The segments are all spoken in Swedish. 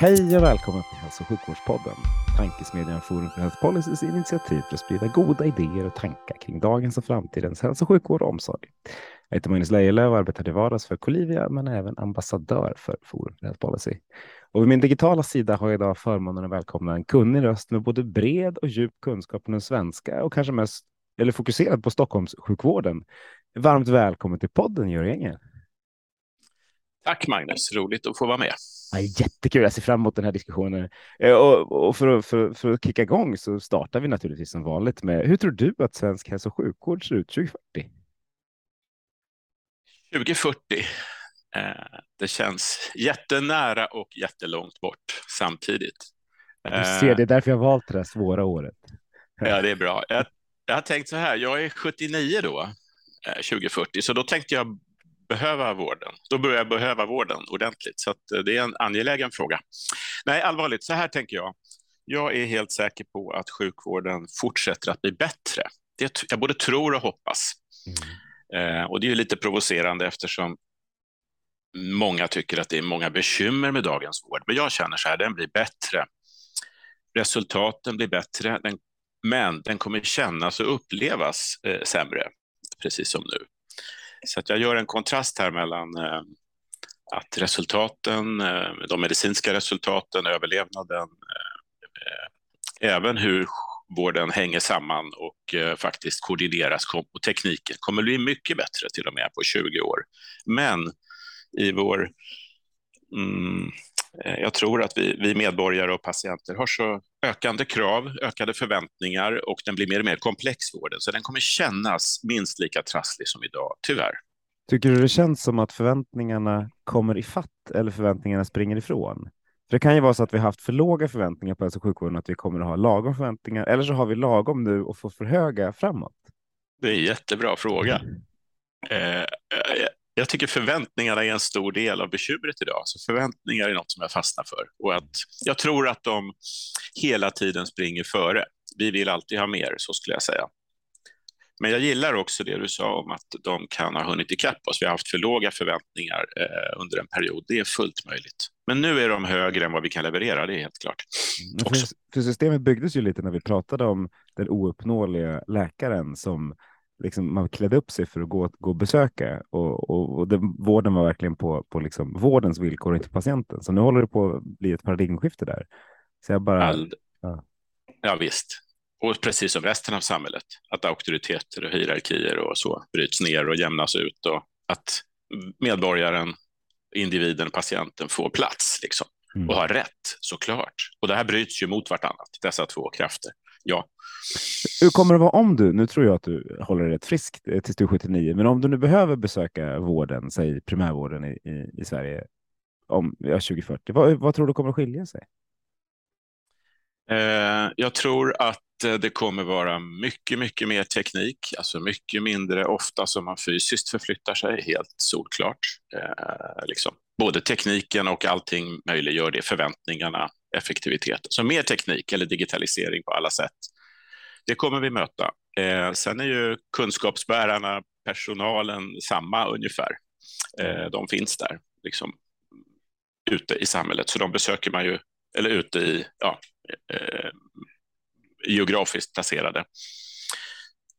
Hej och välkommen till Hälso och sjukvårdspodden. Tankesmedjan Forum för Health Policys initiativ för att sprida goda idéer och tankar kring dagens och framtidens hälso och sjukvård och omsorg. Jag heter Magnus Lejelöw och arbetar till vardags för Colivia men är även ambassadör för Forum för Health Policy. Och vid min digitala sida har jag idag förmånen att välkomna en kunnig röst med både bred och djup kunskap om den svenska och kanske mest eller fokuserad på Stockholms sjukvården. Varmt välkommen till podden, Georg Tack Magnus, roligt att få vara med. Ja, jättekul, jag ser fram emot den här diskussionen. Eh, och, och för, att, för, för, att kicka igång så startar vi naturligtvis som vanligt med hur tror du att svensk hälso och sjukvård ser ut 2040? 2040. Eh, det känns jättenära och jättelångt bort samtidigt. Du ser, det är därför jag valt det här svåra året. Ja, det är bra. Jag, jag har tänkt så här, jag är 79 då, 2040, så då tänkte jag behöva vården. Då börjar jag behöva vården ordentligt, så det är en angelägen fråga. Nej, allvarligt, så här tänker jag. Jag är helt säker på att sjukvården fortsätter att bli bättre. Det, jag både tror och hoppas. Mm. Eh, och det är lite provocerande eftersom många tycker att det är många bekymmer med dagens vård. Men jag känner så här, den blir bättre. Resultaten blir bättre, den, men den kommer kännas och upplevas eh, sämre, precis som nu. Så att jag gör en kontrast här mellan eh, att resultaten, eh, de medicinska resultaten, överlevnaden, eh, även hur vården hänger samman och faktiskt koordineras och tekniken kommer bli mycket bättre till och med på 20 år. Men i vår mm, jag tror att vi, vi, medborgare och patienter har så ökande krav, ökade förväntningar och den blir mer och mer komplex vården, så den kommer kännas minst lika trasslig som idag, tyvärr. Tycker du det känns som att förväntningarna kommer i fatt eller förväntningarna springer ifrån? För det kan ju vara så att vi haft för låga förväntningar på hälso och sjukvården, att vi kommer att ha lagom förväntningar, eller så har vi lagom nu och får för höga framåt. Det är en jättebra fråga. Eh, jag tycker förväntningarna är en stor del av bekymret idag. Så förväntningar är något som jag fastnar för. Och att jag tror att de hela tiden springer före. Vi vill alltid ha mer, så skulle jag säga. Men jag gillar också det du sa om att de kan ha hunnit ikapp oss. Vi har haft för låga förväntningar eh, under en period. Det är fullt möjligt. Men nu är de högre än vad vi kan leverera, det är helt klart. Mm, för, för systemet byggdes ju lite när vi pratade om den ouppnåeliga läkaren som liksom, man klädde upp sig för att gå, gå och besöka och, och, och den, vården var verkligen på, på liksom vårdens villkor och inte patienten. Så nu håller det på att bli ett paradigmskifte där. Så jag bara... All... Ja. ja, visst. Och precis som resten av samhället, att auktoriteter och hierarkier och så bryts ner och jämnas ut och att medborgaren, individen, patienten får plats liksom, mm. och har rätt såklart. Och det här bryts ju mot vartannat, dessa två krafter ja. Hur kommer det vara om du, nu tror jag att du håller dig rätt frisk tills du är 79, men om du nu behöver besöka vården, säg primärvården i, i, i Sverige om ja, 2040, vad, vad tror du kommer att skilja sig? Eh, jag tror att det kommer vara mycket, mycket mer teknik, alltså mycket mindre ofta som man fysiskt förflyttar sig, helt solklart. Eh, liksom. Både tekniken och allting möjliggör det, förväntningarna, effektivitet. Så mer teknik eller digitalisering på alla sätt. Det kommer vi möta. Eh, sen är ju kunskapsbärarna, personalen samma ungefär. Eh, de finns där, liksom, ute i samhället, så de besöker man ju, eller ute i, ja, eh, geografiskt placerade.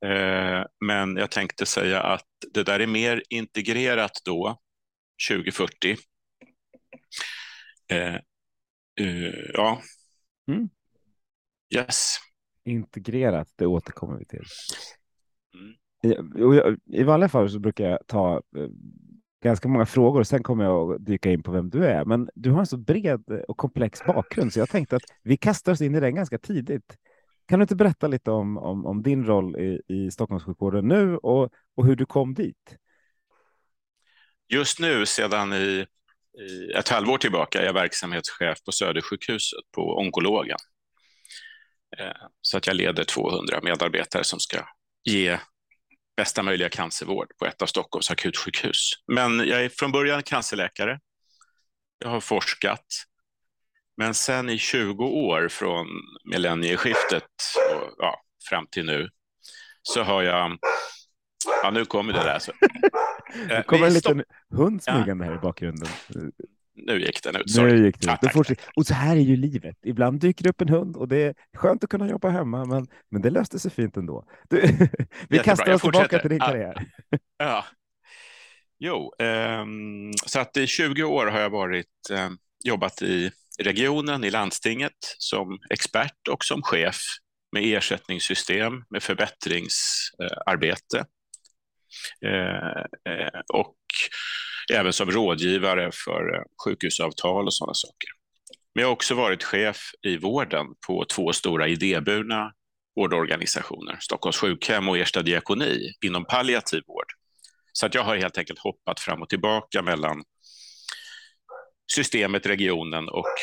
Eh, men jag tänkte säga att det där är mer integrerat då, 2040. Uh, ja. Mm. Yes. Integrerat, det återkommer vi till. Mm. I, I vanliga fall så brukar jag ta eh, ganska många frågor och sen kommer jag att dyka in på vem du är. Men du har en så bred och komplex bakgrund så jag tänkte att vi kastar oss in i den ganska tidigt. Kan du inte berätta lite om, om, om din roll i, i Stockholmssjukvården nu och, och hur du kom dit? Just nu, sedan i, i ett halvår tillbaka, är jag verksamhetschef på Södersjukhuset på onkologen. Eh, så att jag leder 200 medarbetare som ska ge bästa möjliga cancervård på ett av Stockholms akutsjukhus. Men jag är från början cancerläkare. Jag har forskat. Men sen i 20 år från millennieskiftet och, ja, fram till nu så har jag... Ja, nu kommer det där. Så. Det kommer en liten hund smygande ja. här i bakgrunden. Nu gick den ut. Sorry. Nu gick den ut. Och så här är ju livet. Ibland dyker det upp en hund och det är skönt att kunna jobba hemma, men, men det löste sig fint ändå. Du, vi Jättebra. kastar oss tillbaka till din karriär. Ja. Jo, um, så att i 20 år har jag varit, um, jobbat i regionen, i landstinget som expert och som chef med ersättningssystem, med förbättringsarbete. Eh, eh, och även som rådgivare för eh, sjukhusavtal och sådana saker. Men jag har också varit chef i vården på två stora idéburna vårdorganisationer, Stockholms sjukhem och Ersta diakoni inom palliativ vård. Så att jag har helt enkelt hoppat fram och tillbaka mellan systemet, regionen och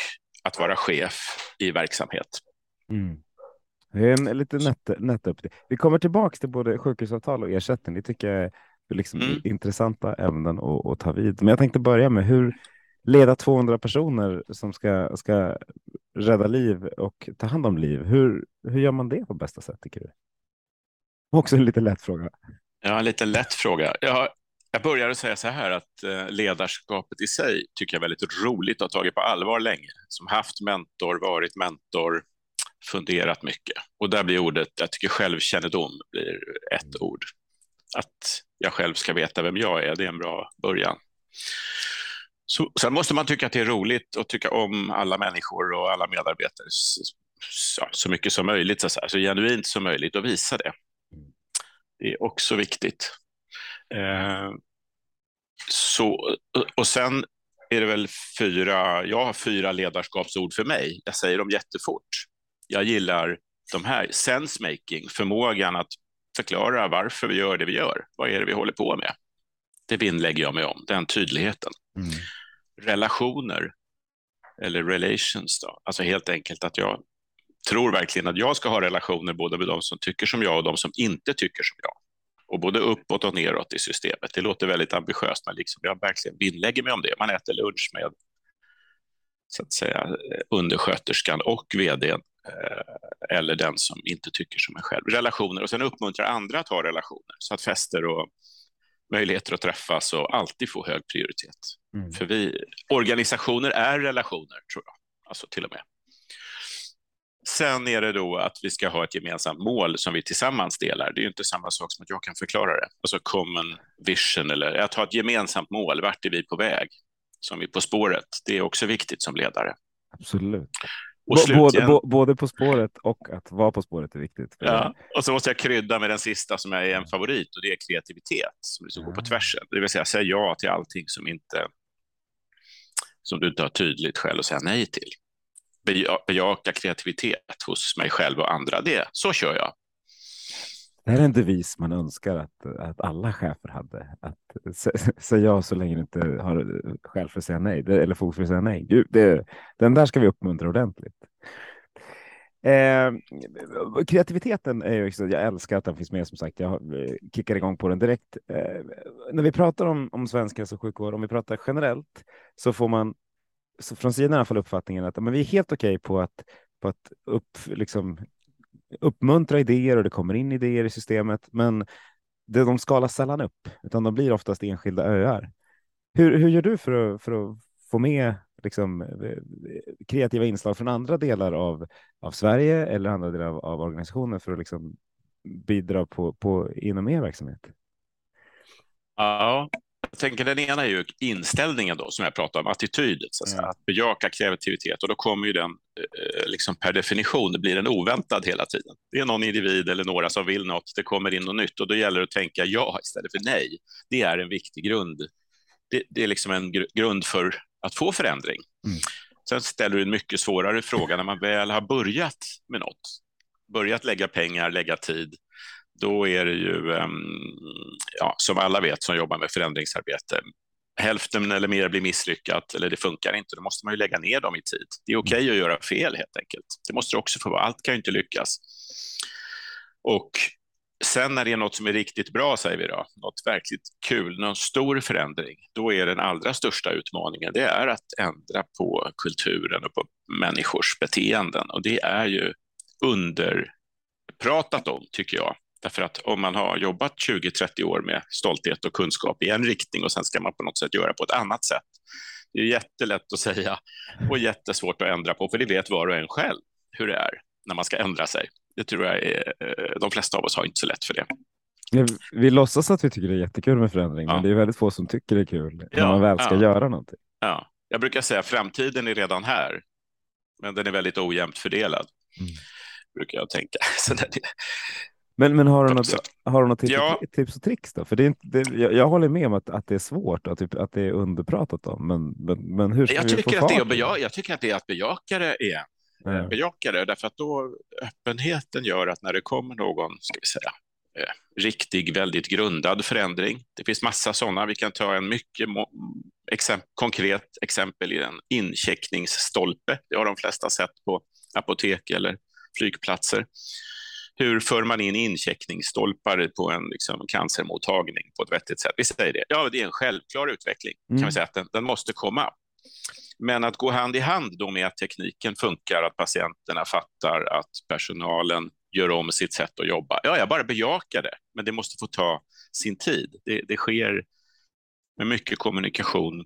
att vara chef i verksamhet. Mm. Det är en lite nätt, nätt upp. Vi kommer tillbaka till både sjukhusavtal och ersättning. Det tycker jag liksom mm. intressanta ämnen att, att, ta vid. Men jag tänkte börja med hur leda 200 personer som ska, ska rädda liv och ta hand om liv. Hur, hur gör man det på bästa sätt tycker du? Också en lite lätt fråga. Ja, en lite lätt fråga. Jag, jag börjar att säga så här att eh, ledarskapet i sig tycker jag är väldigt roligt och har tagit på allvar länge. Som haft mentor, varit mentor, funderat mycket. Och där blir ordet, jag tycker självkännedom blir ett mm. ord att jag själv ska veta vem jag är, det är en bra början. Så, sen måste man tycka att det är roligt och tycka om alla människor och alla medarbetare så, så mycket som möjligt, så, så genuint som möjligt och visa det. Det är också viktigt. Eh, så, och sen är det väl fyra, jag har fyra ledarskapsord för mig. Jag säger dem jättefort. Jag gillar de här, sense-making, förmågan att förklara varför vi gör det vi gör. Vad är det vi håller på med? Det vinnlägger jag mig om, den tydligheten. Mm. Relationer, eller relations, då. alltså helt enkelt att jag tror verkligen att jag ska ha relationer både med de som tycker som jag och de som inte tycker som jag. Och både uppåt och neråt i systemet. Det låter väldigt ambitiöst, men liksom jag verkligen vinnlägger mig om det. Man äter lunch med så att säga, undersköterskan och vdn eller den som inte tycker som en själv. Relationer och sen uppmuntra andra att ha relationer så att fester och möjligheter att träffas och alltid få hög prioritet. Mm. För vi, organisationer är relationer, tror jag, alltså till och med. Sen är det då att vi ska ha ett gemensamt mål som vi tillsammans delar. Det är ju inte samma sak som att jag kan förklara det. Alltså common vision eller att ha ett gemensamt mål. Vart är vi på väg? Som vi På spåret. Det är också viktigt som ledare. Absolut. Både, både, På spåret och att vara På spåret är viktigt. Ja, och så måste jag krydda med den sista som är en favorit och det är kreativitet som liksom går på tvärsen. Det vill säga säga ja till allting som, inte, som du inte har tydligt själv att säga nej till. Bejaka kreativitet hos mig själv och andra. Det, så kör jag. Det här är en devis man önskar att, att alla chefer hade. Att säga ja så länge du inte har skäl för att säga nej, eller fog för att säga nej. Det, den där ska vi uppmuntra ordentligt. Eh, kreativiteten är ju också, jag älskar att den finns med som sagt. Jag eh, kickar igång på den direkt. Eh, när vi pratar om, om svensk hälso och sjukvård, om vi pratar generellt, så får man så från sidan i alla fall uppfattningen att men vi är helt okej okay på att på att upp, liksom, uppmuntra idéer och det kommer in idéer i systemet, men det, de skalas sällan upp, utan de blir oftast enskilda öar. Hur, hur gör du för att, för att få med liksom, eh, kreativa inslag från andra delar av, av Sverige eller andra delar av, av organisationen för att liksom bidra på, på, inom er verksamhet? Ja, jag tänker den ena är ju inställningen då, som jag pratade om, attityden, så att, mm. att bejaka kreativitet. Och då kommer ju den eh, liksom per definition, blir den oväntad hela tiden. Det är någon individ eller några som vill något, det kommer in något nytt och då gäller det att tänka ja istället för nej. Det är en viktig grund. Det, det är liksom en gr grund för att få förändring. Mm. Sen ställer du en mycket svårare fråga när man väl har börjat med något. börjat lägga pengar, lägga tid, då är det ju, ehm, ja, som alla vet som jobbar med förändringsarbete, hälften eller mer blir misslyckat eller det funkar inte, då måste man ju lägga ner dem i tid. Det är okej okay att göra fel helt enkelt. Det måste det också få vara. Allt kan ju inte lyckas. Och sen när det är något som är riktigt bra, säger vi då, något verkligt kul, någon stor förändring, då är den allra största utmaningen, det är att ändra på kulturen och på människors beteenden. Och det är ju underpratat om, tycker jag. Därför att om man har jobbat 20-30 år med stolthet och kunskap i en riktning och sen ska man på något sätt göra på ett annat sätt. Det är jättelätt att säga och jättesvårt att ändra på, för det vet var och en själv hur det är när man ska ändra sig. Det tror jag är, eh, de flesta av oss har inte så lätt för det. Vi låtsas att vi tycker det är jättekul med förändring, ja. men det är väldigt få som tycker det är kul när ja, man väl ska ja. göra någonting. Ja. Jag brukar säga framtiden är redan här, men den är väldigt ojämnt fördelad. Mm. brukar jag tänka. Så det, men, men har du något, har du något tips, ja. tips och tricks då? För det är inte, det, jag, jag, håller med om att, att det är svårt och typ, att det är underpratat om. Men, men, men hur ska jag vi tycker få att det är bejaka, Jag tycker att det är att bejaka det igen. Ja. Bejaka det, därför att då öppenheten gör att när det kommer någon, ska vi säga, eh, riktig, väldigt grundad förändring. Det finns massa sådana. Vi kan ta en mycket exemp konkret exempel i en incheckningsstolpe. Det har de flesta sett på apotek eller flygplatser hur för man in incheckningsstolpar på en liksom, cancermottagning på ett vettigt sätt? Vi säger det. Ja, det är en självklar utveckling. Mm. kan vi säga att den, den, måste komma. Men att gå hand i hand då med att tekniken funkar, att patienterna fattar, att personalen gör om sitt sätt att jobba. Ja, jag bara bejakar det, men det måste få ta sin tid. Det, det sker med mycket kommunikation,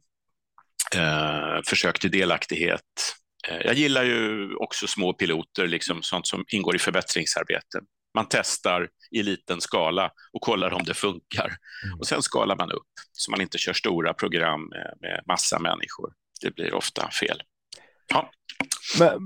eh, försök till delaktighet, jag gillar ju också små piloter, liksom sånt som ingår i förbättringsarbete. Man testar i liten skala och kollar om det funkar. Mm. Och sen skalar man upp så man inte kör stora program med, med massa människor. Det blir ofta fel. Ja. Men,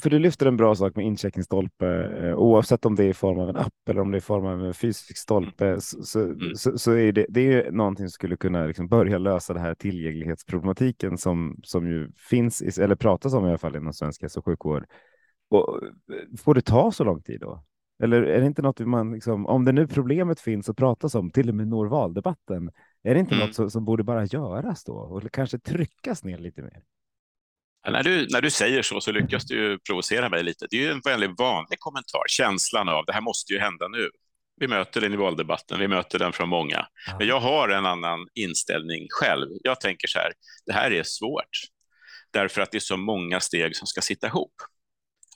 för du lyfter en bra sak med incheckningsstolpe, eh, oavsett om det är i form av en app eller om det är i form av en fysisk stolpe, mm. så, mm. så, så, är det, det är någonting som skulle kunna liksom börja lösa det här tillgänglighetsproblematiken som, som ju finns, i, eller pratas om i alla fall inom svensk hälso och sjukvård. Och, eh, får det ta så lång tid då? Eller är det inte något man, liksom, om det nu problemet finns och pratas om, till och med når valdebatten, är det inte mm. något som, som borde bara göras då och kanske tryckas ner lite mer? När du, när du säger så så lyckas du provocera mig lite. Det är ju en väldigt vanlig kommentar, känslan av det här måste ju hända nu. Vi möter den i valdebatten, vi möter den från många. Men jag har en annan inställning själv. Jag tänker så här, det här är svårt därför att det är så många steg som ska sitta ihop.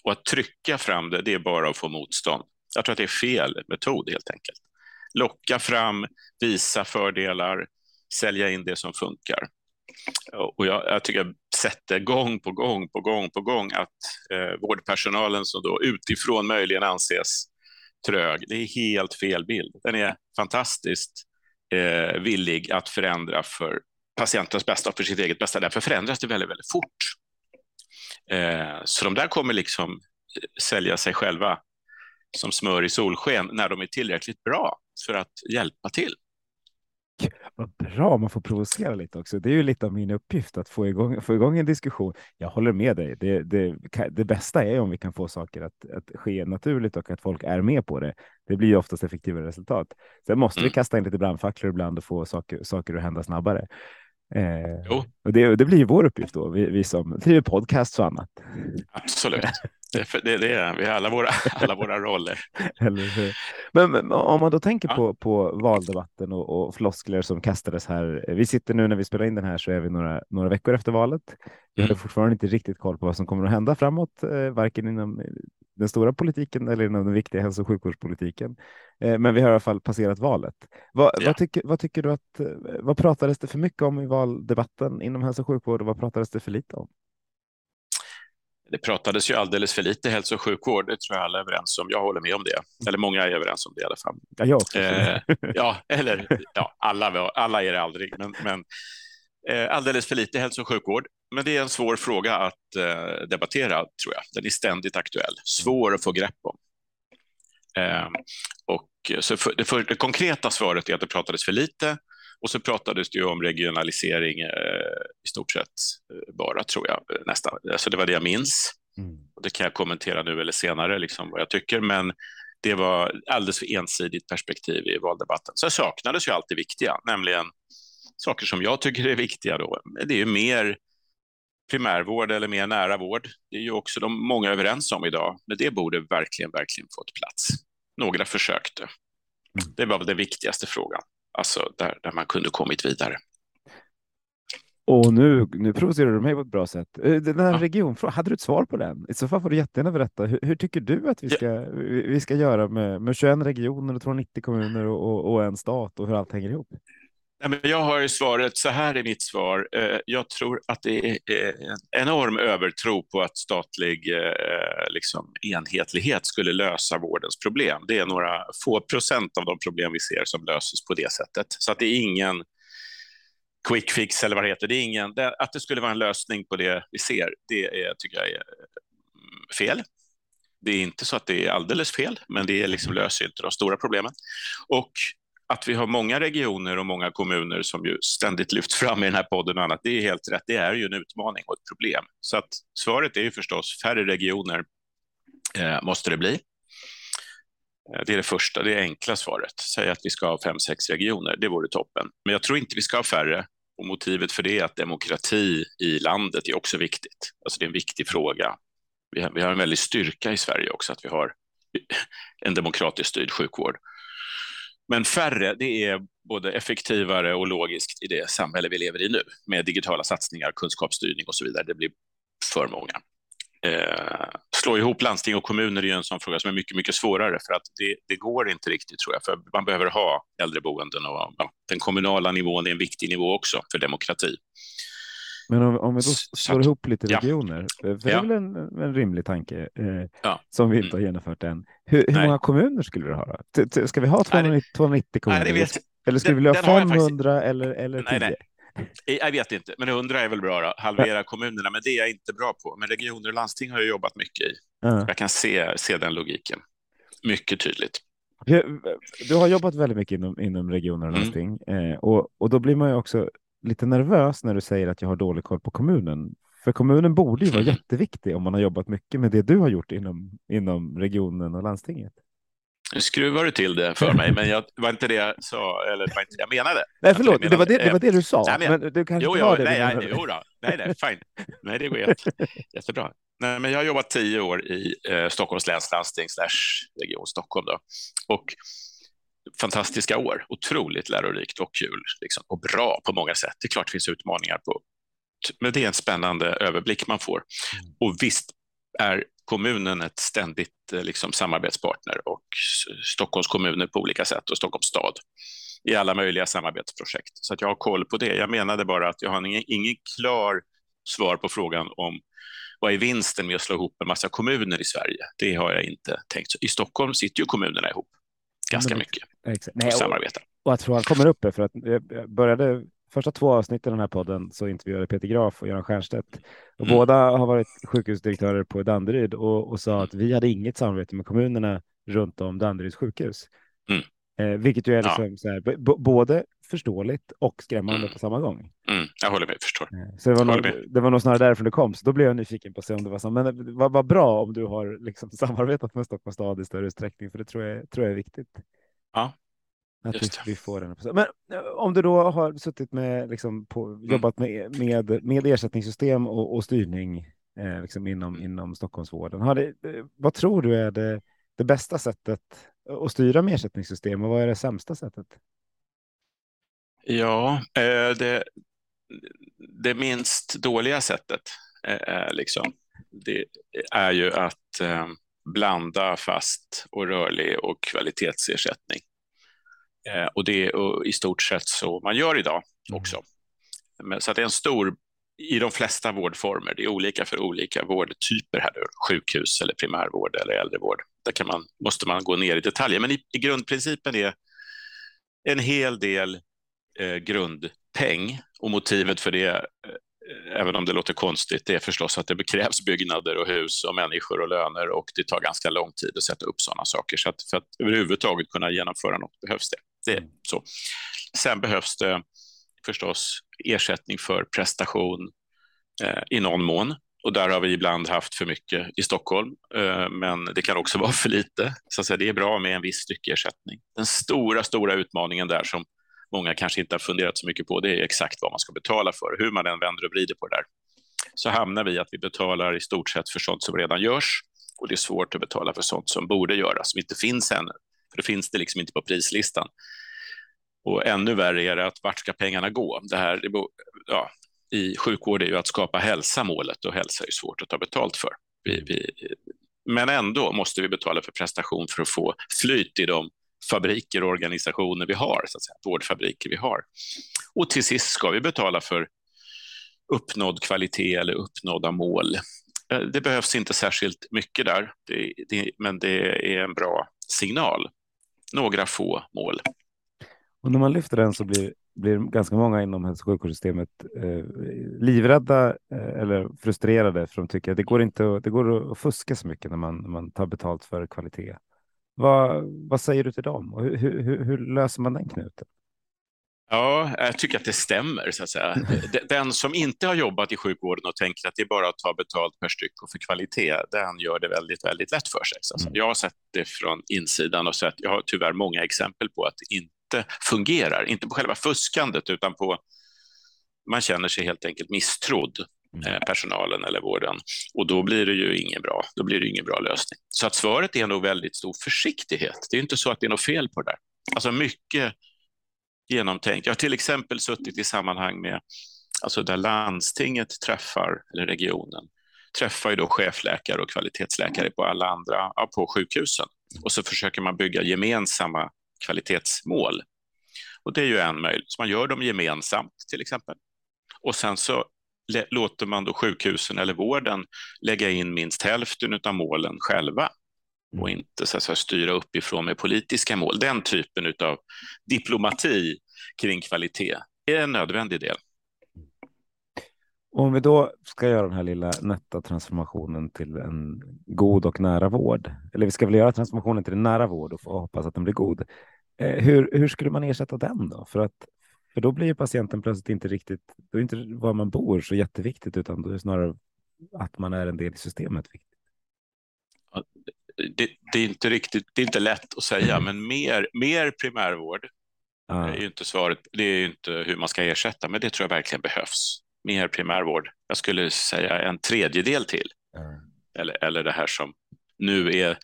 Och att trycka fram det, det är bara att få motstånd. Jag tror att det är fel metod helt enkelt. Locka fram, visa fördelar, sälja in det som funkar. Och jag, jag tycker sätter gång på gång på gång på gång att eh, vårdpersonalen som då utifrån möjligen anses trög, det är helt fel bild. Den är fantastiskt eh, villig att förändra för patientens bästa och för sitt eget bästa. Därför förändras det väldigt, väldigt fort. Eh, så de där kommer liksom eh, sälja sig själva som smör i solsken när de är tillräckligt bra för att hjälpa till. Vad bra, man får provocera lite också. Det är ju lite av min uppgift att få igång, få igång en diskussion. Jag håller med dig. Det, det, det bästa är om vi kan få saker att, att ske naturligt och att folk är med på det. Det blir ju oftast effektivare resultat. Sen måste vi mm. kasta in lite brandfacklor ibland och få saker, saker att hända snabbare. Eh, och det, det blir vår uppgift då, vi, vi som driver podcast och annat. Absolut. Det, det, det är vi har alla våra, alla våra roller. men, men, om man då tänker ja. på, på valdebatten och, och floskler som kastades här. Vi sitter nu när vi spelar in den här så är vi några, några veckor efter valet. Vi mm. har fortfarande inte riktigt koll på vad som kommer att hända framåt, eh, varken inom den stora politiken eller inom den viktiga hälso och sjukvårdspolitiken. Eh, men vi har i alla fall passerat valet. Vad, ja. vad, tycker, vad tycker du att, eh, vad pratades det för mycket om i valdebatten inom hälso och sjukvård och vad pratades det för lite om? Det pratades ju alldeles för lite hälso och sjukvård, det tror jag alla är överens om. Jag håller med om det, eller många är överens om det i alla fall. Ja, jag också. Eh, ja, eller ja, alla, alla är det aldrig, men, men alldeles för lite hälso och sjukvård. Men det är en svår fråga att eh, debattera, tror jag. Den är ständigt aktuell, svår att få grepp om. Eh, och så för, det, för, det konkreta svaret är att det pratades för lite och så pratades det ju om regionalisering eh, i stort sett eh, bara, tror jag, nästan. Alltså det var det jag minns. Mm. Det kan jag kommentera nu eller senare, liksom, vad jag tycker, men det var alldeles för ensidigt perspektiv i valdebatten. Så saknades ju allt det viktiga, nämligen saker som jag tycker är viktiga. Då. Det är ju mer primärvård eller mer nära vård. Det är ju också de många överens om idag, men det borde verkligen, verkligen fått plats. Några försökte. Mm. Det var väl den viktigaste frågan, alltså där, där man kunde kommit vidare. Och nu, nu provocerar du mig på ett bra sätt. Eh, den här ja. regionfrågan, hade du ett svar på den? I så fall får du jättegärna berätta. Hur, hur tycker du att vi ska, ja. vi ska göra med, med 21 regioner och 290 kommuner och, och, och en stat och hur allt hänger ihop? Jag har svaret, så här är mitt svar. Eh, jag tror att det är eh, en enorm övertro på att statlig eh, liksom, enhetlighet skulle lösa vårdens problem. Det är några få procent av de problem vi ser som löses på det sättet. Så att det är ingen quick fix eller vad det heter. Det är ingen, att det skulle vara en lösning på det vi ser, det är, tycker jag är mm, fel. Det är inte så att det är alldeles fel, men det liksom löser inte de stora problemen. Och att vi har många regioner och många kommuner som ju ständigt lyfts fram i den här podden och annat, det är helt rätt. Det är ju en utmaning och ett problem. Så att svaret är ju förstås färre regioner eh, måste det bli. Eh, det är det första, det enkla svaret. Säg att vi ska ha fem, sex regioner, det vore toppen. Men jag tror inte vi ska ha färre. Och motivet för det är att demokrati i landet är också viktigt. Alltså det är en viktig fråga. Vi har, vi har en väldig styrka i Sverige också, att vi har en demokratiskt styrd sjukvård. Men färre, det är både effektivare och logiskt i det samhälle vi lever i nu med digitala satsningar, kunskapsstyrning och så vidare. Det blir för många. Eh, slå ihop landsting och kommuner är en sån fråga som är mycket, mycket svårare för att det, det går inte riktigt tror jag, för man behöver ha äldreboenden och ja, den kommunala nivån är en viktig nivå också för demokrati. Men om, om vi då slår ihop lite regioner, ja. för det är väl en, en rimlig tanke eh, ja. som vi inte mm. har genomfört än. Hur, hur många kommuner skulle du ha? Då? Ska vi ha 290, 290 kommuner? Nej, eller skulle vi vilja ha 500 faktiskt... eller, eller 10? Nej, nej. Jag vet inte, men 100 är väl bra. Då. Halvera kommunerna, men det är jag inte bra på. Men regioner och landsting har jag jobbat mycket i. Ja. Jag kan se, se den logiken mycket tydligt. Du har jobbat väldigt mycket inom, inom regioner och mm. landsting mm. eh, och, och då blir man ju också lite nervös när du säger att jag har dålig koll på kommunen. För kommunen borde ju vara mm. jätteviktig om man har jobbat mycket med det du har gjort inom, inom regionen och landstinget. Nu skruvar du till det för mig, men jag, var inte det jag sa, eller var inte det jag menade. Nej, förlåt, det var det, det, var det du sa. Nej, men, men du kanske jo, jo, det. Nej, nej, jo då. nej, nej, fine. Nej, det går jätte, jättebra. Nej, men jag har jobbat tio år i eh, Stockholms läns landsting slash region Stockholm då. Och fantastiska år, otroligt lärorikt och kul liksom, och bra på många sätt. Det är klart det finns utmaningar på, men det är en spännande överblick man får. Mm. Och visst är kommunen ett ständigt eh, liksom, samarbetspartner och Stockholms kommuner på olika sätt och Stockholms stad i alla möjliga samarbetsprojekt. Så att jag har koll på det. Jag menade bara att jag har ingen, ingen klar svar på frågan om vad är vinsten med att slå ihop en massa kommuner i Sverige? Det har jag inte tänkt. I Stockholm sitter ju kommunerna ihop ganska mycket exakt. Nej, och samarbetar. Och att frågan kommer upp är för att jag började första två avsnitten i den här podden så intervjuade Peter Graf och Göran Stiernstedt. Och mm. Båda har varit sjukhusdirektörer på Danderyd och, och sa att vi hade inget samarbete med kommunerna runt om Danderyds sjukhus. Mm. Eh, vilket ju är liksom ja. så här, både förståeligt och skrämmande mm. på samma gång. Mm. Jag håller med, förstår. Eh, så det var, nog, det var nog snarare därför det kom, så då blev jag nyfiken på att se om det var så. Men vad, vad bra om du har liksom samarbetat med Stockholms stad i större utsträckning, för det tror jag, tror jag är viktigt. Ja, att vi får den. Men eh, om du då har suttit med, liksom, på, mm. jobbat med, med, med ersättningssystem och, och styrning eh, liksom inom, mm. inom Stockholmsvården, har det, eh, vad tror du är det, det bästa sättet att styra med ersättningssystem och vad är det sämsta sättet? Ja, eh, det, det minst dåliga sättet liksom, det är ju att blanda fast och rörlig och kvalitetsersättning. Eh, och det är i stort sett så man gör idag mm. också. Men, så det är en stor, i de flesta vårdformer, det är olika för olika vårdtyper här, sjukhus eller primärvård eller äldrevård. Där kan man, måste man gå ner i detaljer, men i, i grundprincipen är en hel del eh, grundpeng och motivet för det, eh, även om det låter konstigt, det är förstås att det krävs byggnader och hus och människor och löner och det tar ganska lång tid att sätta upp sådana saker. Så att för att överhuvudtaget kunna genomföra något behövs det. Det är så. Sen behövs det förstås ersättning för prestation eh, i någon mån och där har vi ibland haft för mycket i Stockholm, eh, men det kan också vara för lite. Så att säga, det är bra med en viss styckersättning. Den stora, stora utmaningen där som många kanske inte har funderat så mycket på, det är exakt vad man ska betala för. Hur man än vänder och vrider på det där, så hamnar vi att vi betalar i stort sett för sånt som redan görs och det är svårt att betala för sånt som borde göras, som inte finns ännu. För det finns det liksom inte på prislistan. Och ännu värre är det att vart ska pengarna gå? Det här, det, ja, i sjukvård är ju att skapa hälsa målet och hälsa är svårt att ta betalt för. Vi, vi, men ändå måste vi betala för prestation för att få flyt i de fabriker och organisationer vi har, så att säga, vårdfabriker vi har. Och till sist ska vi betala för uppnådd kvalitet eller uppnådda mål. Eh, det behövs inte särskilt mycket där, det, det, men det är en bra signal. Några få mål. Och när man lyfter den så blir, blir ganska många inom hälso och sjukvårdssystemet eh, livrädda eh, eller frustrerade för de tycker att det går inte att, det går att fuska så mycket när man, när man tar betalt för kvalitet. Vad, vad säger du till dem och hur, hur, hur löser man den knuten? Ja, jag tycker att det stämmer. Så att säga. Den som inte har jobbat i sjukvården och tänker att det är bara att ta betalt per styck och för kvalitet, den gör det väldigt, väldigt lätt för sig. Så mm. Jag har sett det från insidan och sett, jag har tyvärr många exempel på att det inte fungerar. Inte på själva fuskandet, utan på man känner sig helt enkelt misstrodd, mm. eh, personalen eller vården. Och då blir det ju ingen bra, då blir det ingen bra lösning. Så att svaret är nog väldigt stor försiktighet. Det är inte så att det är något fel på det där. Alltså mycket genomtänkt. Jag har till exempel suttit i sammanhang med, alltså där landstinget träffar, eller regionen, träffar ju då chefläkare och kvalitetsläkare på alla andra, ja, på sjukhusen. Och så försöker man bygga gemensamma kvalitetsmål. Och det är ju en möjlighet. Så man gör dem gemensamt till exempel. Och sen så låter man då sjukhusen eller vården lägga in minst hälften av målen själva och mm. inte så att säga, styra uppifrån med politiska mål. Den typen av diplomati kring kvalitet är en nödvändig del. Om vi då ska göra den här lilla nätta transformationen till en god och nära vård, eller vi ska väl göra transformationen till en nära vård och få hoppas att den blir god. Eh, hur, hur skulle man ersätta den då? För att för då blir patienten plötsligt inte riktigt, då är inte var man bor så jätteviktigt, utan då är det snarare att man är en del i systemet viktigt det, det, är inte riktigt, det är inte lätt att säga, men mer, mer primärvård ah. är ju inte svaret. Det är ju inte hur man ska ersätta, men det tror jag verkligen behövs. Mer primärvård. Jag skulle säga en tredjedel till. Mm. Eller, eller det här som nu är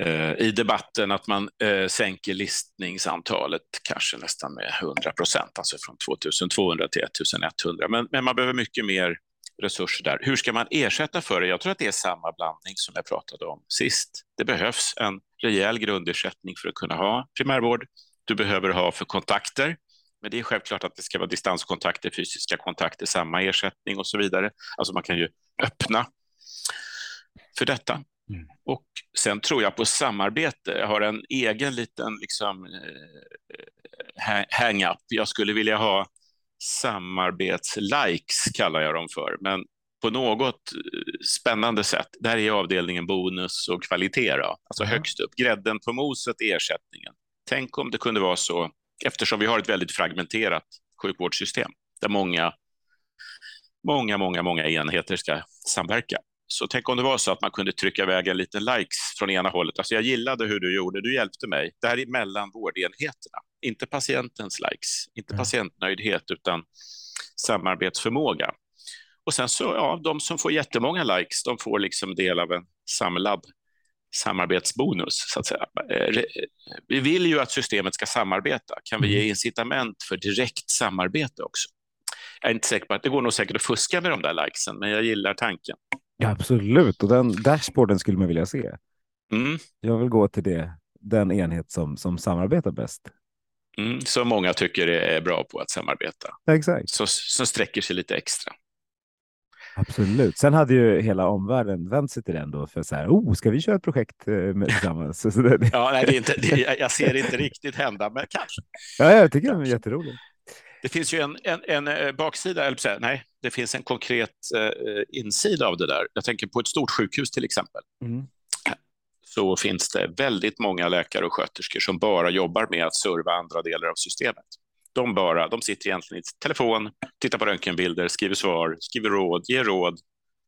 eh, i debatten att man eh, sänker listningsantalet kanske nästan med 100 procent, alltså från 2200 till 1100. Men, men man behöver mycket mer resurser där. Hur ska man ersätta för det? Jag tror att det är samma blandning som jag pratade om sist. Det behövs en rejäl grundersättning för att kunna ha primärvård. Du behöver ha för kontakter, men det är självklart att det ska vara distanskontakter, fysiska kontakter, samma ersättning och så vidare. Alltså man kan ju öppna för detta. Mm. Och sen tror jag på samarbete. Jag har en egen liten liksom, eh, hang-up. Jag skulle vilja ha samarbetslikes kallar jag dem för, men på något eh, spännande sätt. Där är avdelningen bonus och kvalitet, då. alltså mm. högst upp. Grädden på moset är ersättningen. Tänk om det kunde vara så, eftersom vi har ett väldigt fragmenterat sjukvårdssystem, där många, många, många, många enheter ska samverka. Så tänk om det var så att man kunde trycka iväg en liten likes från ena hållet. Alltså jag gillade hur du gjorde, du hjälpte mig. Det här är mellan vårdenheterna, inte patientens likes, inte mm. patientnöjdhet, utan samarbetsförmåga. Och sen så, ja, de som får jättemånga likes, de får liksom del av en samlad samarbetsbonus, så att säga. Eh, vi vill ju att systemet ska samarbeta. Kan vi ge mm. incitament för direkt samarbete också? Jag är inte säker på att det går nog säkert att fuska med de där likesen, men jag gillar tanken. Ja, absolut, och den dashboarden skulle man vilja se. Mm. Jag vill gå till det, den enhet som, som samarbetar bäst. Mm, som många tycker är bra på att samarbeta. Exakt. Så, som sträcker sig lite extra. Absolut. Sen hade ju hela omvärlden vänt sig till den då för så här, oh, ska vi köra ett projekt eh, med, tillsammans? ja, nej, det är inte, det, jag ser det inte riktigt hända, men kanske. Ja, jag tycker det är jätteroligt. Det finns ju en, en, en eh, baksida, eller säga, nej, det finns en konkret eh, insida av det där. Jag tänker på ett stort sjukhus till exempel. Mm. Så finns det väldigt många läkare och sköterskor som bara jobbar med att serva andra delar av systemet. De, bara, de sitter egentligen i telefon, tittar på röntgenbilder, skriver svar, skriver råd, ger råd,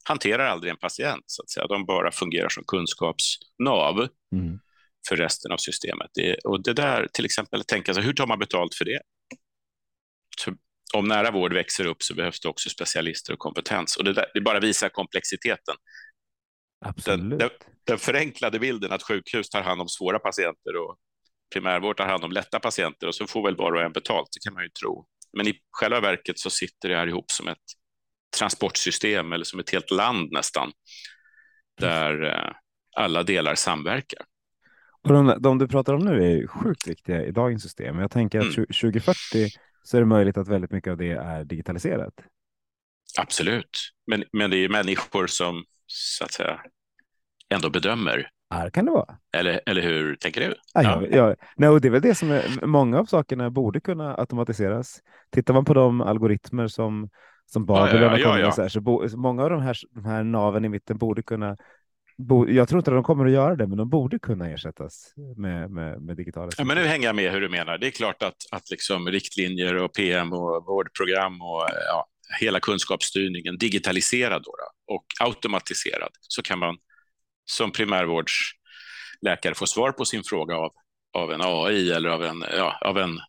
hanterar aldrig en patient. Så att säga. De bara fungerar som kunskapsnav mm. för resten av systemet. Det, och det där, till exempel, tänka sig, hur tar man betalt för det? Så om nära vård växer upp så behövs det också specialister och kompetens. Och det, där, det bara visar komplexiteten. Absolut. Den, den, den, förenklade bilden att sjukhus tar hand om svåra patienter och primärvård tar hand om lätta patienter och så får väl var och en betalt, det kan man ju tro. Men i själva verket så sitter det här ihop som ett transportsystem eller som ett helt land nästan, där eh, alla delar samverkar. Och de, de, du pratar om nu är sjukt viktiga i dagens system. Jag tänker att mm. 2040 så är det möjligt att väldigt mycket av det är digitaliserat. Absolut, men, men det är människor som så att säga ändå bedömer. Här kan det vara. Eller, eller hur tänker du? Ja, ja. ja. Nej, och det är väl det som är, många av sakerna borde kunna automatiseras. Tittar man på de algoritmer som som Babylon ja, ja, ja, ja. så, bo, många av de här, de här naven i mitten borde kunna Bo, jag tror inte att de kommer att göra det, men de borde kunna ersättas med, med, med digitala. Ja, men nu hänger jag med hur du menar. Det är klart att, att liksom riktlinjer och PM och vårdprogram och ja, hela kunskapsstyrningen digitaliserad då, och automatiserad så kan man som primärvårdsläkare få svar på sin fråga av, av en AI eller av en, ja, av en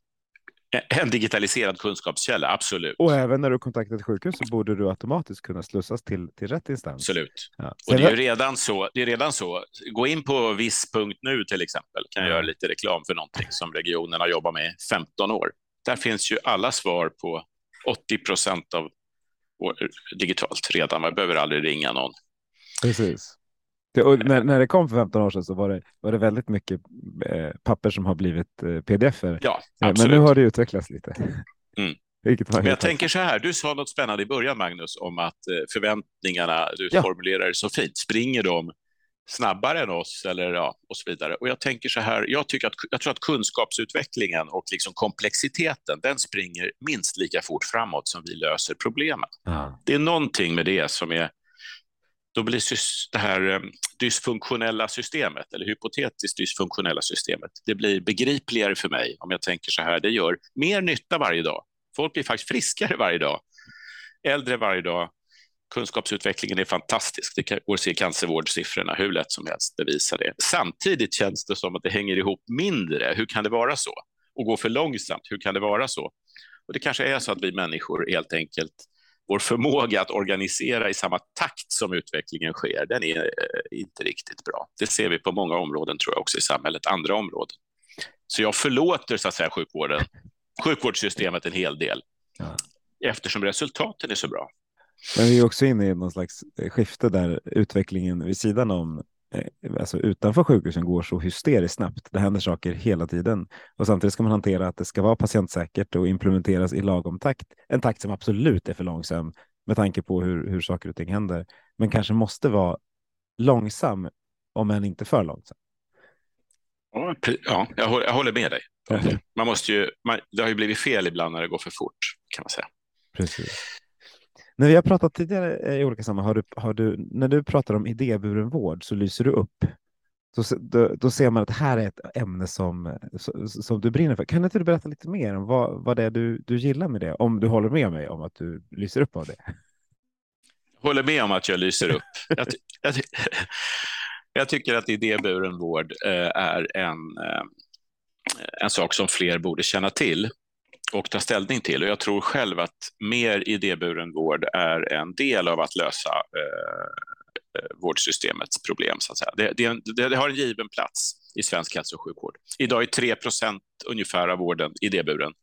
en digitaliserad kunskapskälla, absolut. Och även när du kontaktar ett sjukhus så borde du automatiskt kunna slussas till, till rätt instans. Absolut. Ja. Och det är redan så. Det är redan så. Gå in på viss.nu till exempel, kan jag göra lite reklam för någonting som regionerna jobbar med i 15 år. Där finns ju alla svar på 80 procent av digitalt redan. Man behöver aldrig ringa någon. Precis. Det, när, när det kom för 15 år sedan så var det, var det väldigt mycket eh, papper som har blivit eh, pdf-er. Ja, absolut. Men nu har det utvecklats lite. Mm. Men jag tänker så här, du sa något spännande i början Magnus om att eh, förväntningarna, du ja. formulerar det så fint, springer de snabbare än oss eller ja, och så vidare. Och jag tänker så här, jag, tycker att, jag tror att kunskapsutvecklingen och liksom komplexiteten, den springer minst lika fort framåt som vi löser problemen. Ja. Det är någonting med det som är då blir det här eh, dysfunktionella systemet, eller hypotetiskt dysfunktionella systemet, det blir begripligare för mig om jag tänker så här, det gör mer nytta varje dag. Folk blir faktiskt friskare varje dag, äldre varje dag. Kunskapsutvecklingen är fantastisk. Det går att se cancervårdssiffrorna hur lätt som helst bevisa det. Samtidigt känns det som att det hänger ihop mindre. Hur kan det vara så? Och gå för långsamt. Hur kan det vara så? Och det kanske är så att vi människor helt enkelt vår förmåga att organisera i samma takt som utvecklingen sker, den är eh, inte riktigt bra. Det ser vi på många områden, tror jag, också i samhället, andra områden. Så jag förlåter så att säga sjukvården, sjukvårdssystemet en hel del, ja. eftersom resultaten är så bra. Men vi är också inne i någon slags skifte där utvecklingen vid sidan om Eh, alltså utanför sjukhusen går så hysteriskt snabbt. Det händer saker hela tiden och samtidigt ska man hantera att det ska vara patientsäkert och implementeras i lagom takt. En takt som absolut är för långsam med tanke på hur, hur saker och ting händer, men kanske måste vara långsam om än inte för långsam. Ja, jag håller med dig. Man måste ju, man, det har ju blivit fel ibland när det går för fort kan man säga. Precis. När vi har pratat tidigare eh, i olika sammanhang, har du, har du, när du pratar om idéburen vård så lyser du upp. Då, då, då ser man att det här är ett ämne som, som du brinner för. Kan inte du berätta lite mer om vad, vad det är du, du gillar med det? Om du håller med mig om att du lyser upp av det. Håller med om att jag lyser upp. jag, jag, jag tycker att idéburen vård eh, är en, eh, en sak som fler borde känna till och ta ställning till. Och jag tror själv att mer idéburen vård är en del av att lösa eh, eh vårdsystemets problem. Så att säga. Det, det, det, har en given plats i svensk hälso och sjukvård. Idag är 3 procent ungefär av vården idéburen.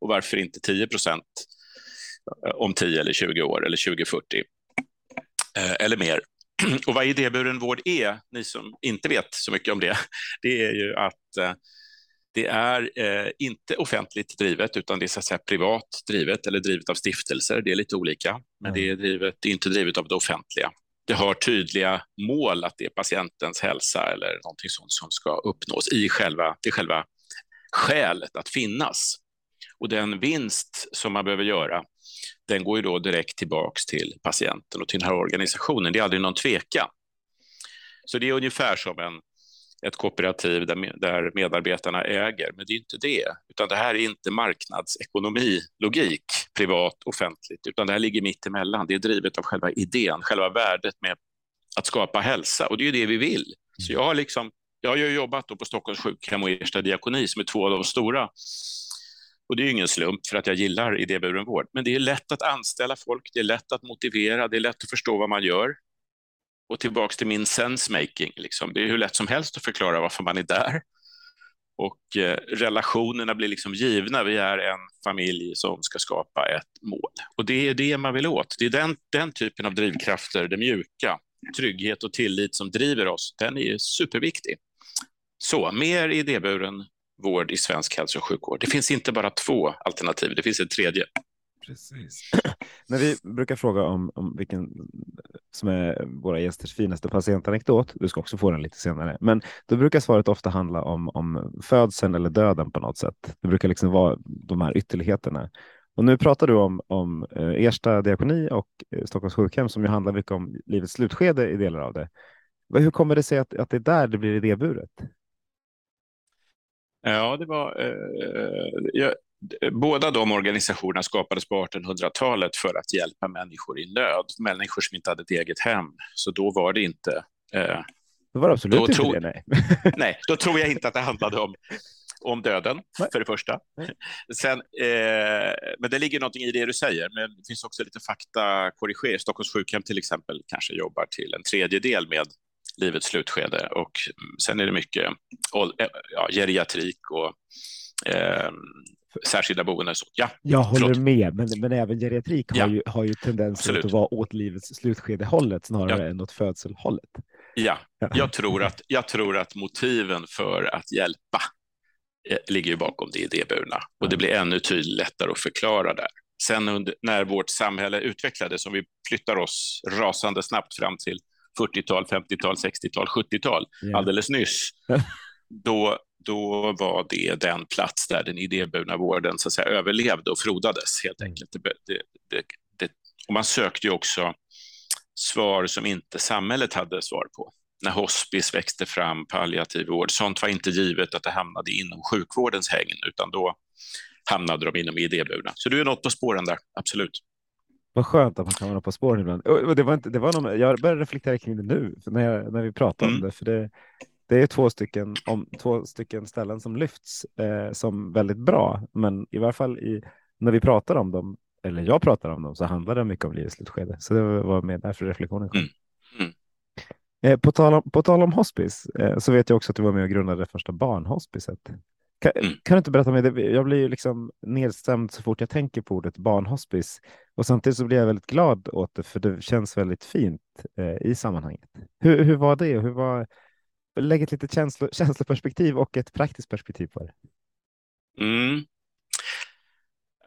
Och varför inte 10 procent eh, om 10 eller 20 år eller 2040 eh, eller mer. Och vad idéburen vård är, ni som inte vet så mycket om det, det är ju att eh, det är eh, inte offentligt drivet, utan det är så att säga privat drivet eller drivet av stiftelser. Det är lite olika, men mm. det är drivet, det är inte drivet av det offentliga. Det har tydliga mål att det är patientens hälsa eller någonting sånt som ska uppnås i själva, det själva skälet att finnas. Och den vinst som man behöver göra, den går ju då direkt tillbaks till patienten och till den här organisationen. Det är aldrig någon tvekan. Så det är ungefär som en ett kooperativ där, där medarbetarna äger, men det är inte det. Utan det här är inte marknadsekonomi, logik, privat, offentligt, utan det här ligger mitt emellan. Det är drivet av själva idén, själva värdet med att skapa hälsa och det är ju det vi vill. Så jag har, liksom, jag har ju jobbat på Stockholms sjukhem och Ersta diakoni som är två av de stora. Och det är ju ingen slump för att jag gillar idéburen vård. Men det är lätt att anställa folk, det är lätt att motivera, det är lätt att förstå vad man gör och tillbaks till min sensemaking. Liksom. Det är hur lätt som helst att förklara varför man är där. Och eh, relationerna blir liksom givna. Vi är en familj som ska skapa ett mål. Och det är det man vill åt. Det är den, den typen av drivkrafter, det mjuka, trygghet och tillit som driver oss. Den är superviktig. Så mer idéburen vård i svensk hälso och sjukvård. Det finns inte bara två alternativ, det finns ett tredje. Precis. När vi brukar fråga om, om vilken som är våra gästers finaste patientanekdot, du ska också få den lite senare, men då brukar svaret ofta handla om, om födseln eller döden på något sätt. Det brukar liksom vara de här ytterligheterna. Och nu pratar du om, om eh, Ersta diakoni och eh, Stockholms sjukhem som ju handlar mycket om livets slutskede i delar av det. Hur kommer det sig att, att det är där det blir idéburet? Ja, det var... Eh, jag, båda de organisationerna skapades på 1800-talet för att hjälpa människor i nöd, människor som inte hade ett eget hem. Så då var det inte... Eh, det var absolut inte tro, det, nej. nej, då tror jag inte att det handlade om, om döden, nej. för det första. Sen, eh, men det ligger någonting i det du säger, men det finns också lite fakta korrigering. Stockholms sjukhem till exempel kanske jobbar till en tredjedel med livets slutskede och sen är det mycket ja, geriatrik och eh, särskilda boenden. Ja, jag håller förlåt. med, men, men även geriatrik har, ja. ju, har ju tendenser att vara åt livets slutskede-hållet snarare ja. än åt födselhållet. Ja, jag tror, att, jag tror att motiven för att hjälpa eh, ligger ju bakom det idéburna och det blir ännu tydligt lättare att förklara där. Sen under, när vårt samhälle utvecklades, om vi flyttar oss rasande snabbt fram till 40-tal, 50-tal, 60-tal, 70-tal, yeah. alldeles nyss, då, då var det den plats där den idéburna vården så att säga, överlevde och frodades helt mm. enkelt. Det, det, det, och man sökte ju också svar som inte samhället hade svar på. När hospice växte fram, palliativ vård, sånt var inte givet att det hamnade inom sjukvårdens hägn, utan då hamnade de inom idéburna. Så du är något på spåren där, absolut. Vad skönt att man kan vara på spåren ibland. Och det var inte, det var någon, jag började reflektera kring det nu när, jag, när vi pratade mm. om det, för det, det är två stycken, om, två stycken ställen som lyfts eh, som väldigt bra, men i varje fall i, när vi pratar om dem, eller jag pratar om dem, så handlar det mycket om livets slutskede. Så det var med därför reflektionen kom. Mm. Mm. Eh, på, tal om, på tal om hospice eh, så vet jag också att du var med och grundade det första barnhospicet. Kan, mm. kan, du inte berätta mer? Jag blir ju liksom nedstämd så fort jag tänker på ordet barnhospice och samtidigt så blir jag väldigt glad åt det för det känns väldigt fint eh, i sammanhanget. Hur, hur var det? Hur var, lägg ett litet känslo, känsloperspektiv och ett praktiskt perspektiv på det. Mm.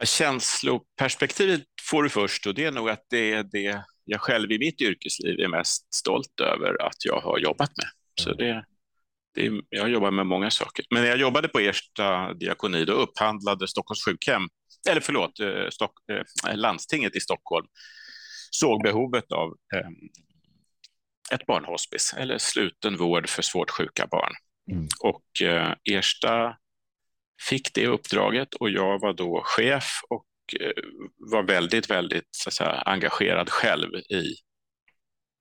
Känsloperspektivet får du först och det är nog att det är det jag själv i mitt yrkesliv är mest stolt över att jag har jobbat med. Så det, det är, jag jobbar med många saker. Men när jag jobbade på Ersta diakoni då upphandlade Stockholms sjukhem, eller förlåt, eh, Stock, eh, landstinget i Stockholm såg behovet av eh, ett barnhospice eller sluten vård för svårt sjuka barn. Mm. Och eh, Ersta fick det uppdraget och jag var då chef och eh, var väldigt, väldigt så säga, engagerad själv i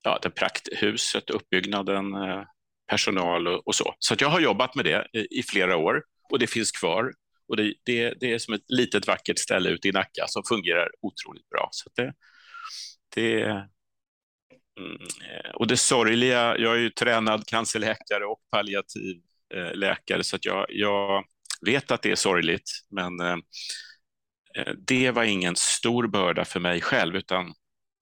ja, det prakthuset, uppbyggnaden, eh, personal och, och, så. Så jag har jobbat med det i, i, flera år och det finns kvar. Och det, det, det, är som ett litet vackert ställe ute i Nacka som fungerar otroligt bra. Så det, det, Eh, och det sorgliga, jag är ju tränad cancerläkare och palliativ eh, läkare så att jag, jag vet att det är sorgligt, men eh, eh, det var ingen stor börda för mig själv, utan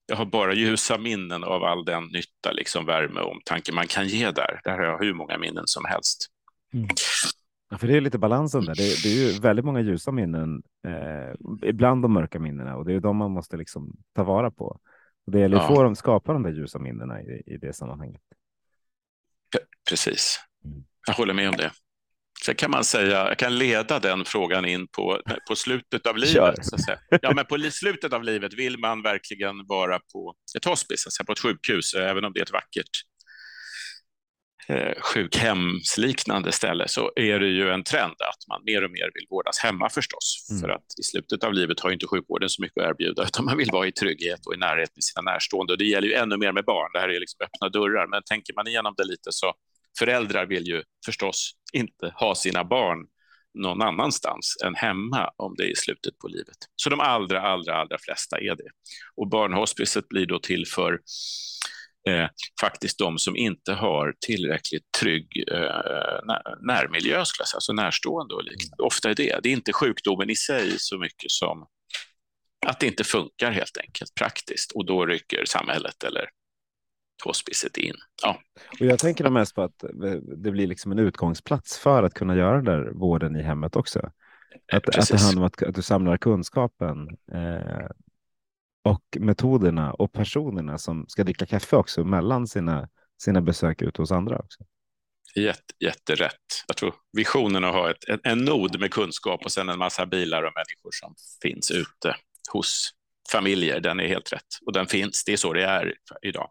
jag har bara ljusa minnen av all den nytta, liksom värme och omtanke man kan ge där. Där har jag hur många minnen som helst. Mm. Ja, för det är lite balansen där. Det, det är ju väldigt många ljusa minnen, eh, ibland de mörka minnena och det är de man måste liksom ta vara på. Det gäller att få dem, skapa de där ljusa minnena i, i det sammanhanget. Precis. Mm. Jag håller med om det. Sen kan man säga, jag kan leda den frågan in på, på slutet av livet. Så att säga. Ja, men på slutet av livet vill man verkligen vara på ett hospice, alltså på ett sjukhus, även om det är ett vackert eh, sjukhemsliknande ställe så är det ju en trend att man mer och mer vill vårdas hemma förstås. Mm. För att i slutet av livet har inte sjukvården så mycket att erbjuda utan man vill vara i trygghet och i närhet med sina närstående. Och det gäller ju ännu mer med barn. Det här är liksom öppna dörrar. Men tänker man igenom det lite så föräldrar vill ju förstås inte ha sina barn någon annanstans än hemma om det är i slutet på livet. Så de allra, allra, allra flesta är det. Och barnhospicet blir då till för eh, faktiskt de som inte har tillräckligt trygg eh, närmiljö, säga, alltså närstående och liknande. Ofta är det. Det är inte sjukdomen i sig så mycket som att det inte funkar helt enkelt praktiskt och då rycker samhället eller hospicet in. Ja. Och jag tänker mest på att det blir liksom en utgångsplats för att kunna göra den där vården i hemmet också. Att, att det handlar om att, att du samlar kunskapen eh, och metoderna och personerna som ska dricka kaffe också mellan sina, sina besök ute hos andra också. Jätte, jätterätt. Jag tror visionen att ha ett, en, en nod med kunskap och sen en massa bilar och människor som finns ute hos familjer, den är helt rätt. Och den finns, det är så det är idag.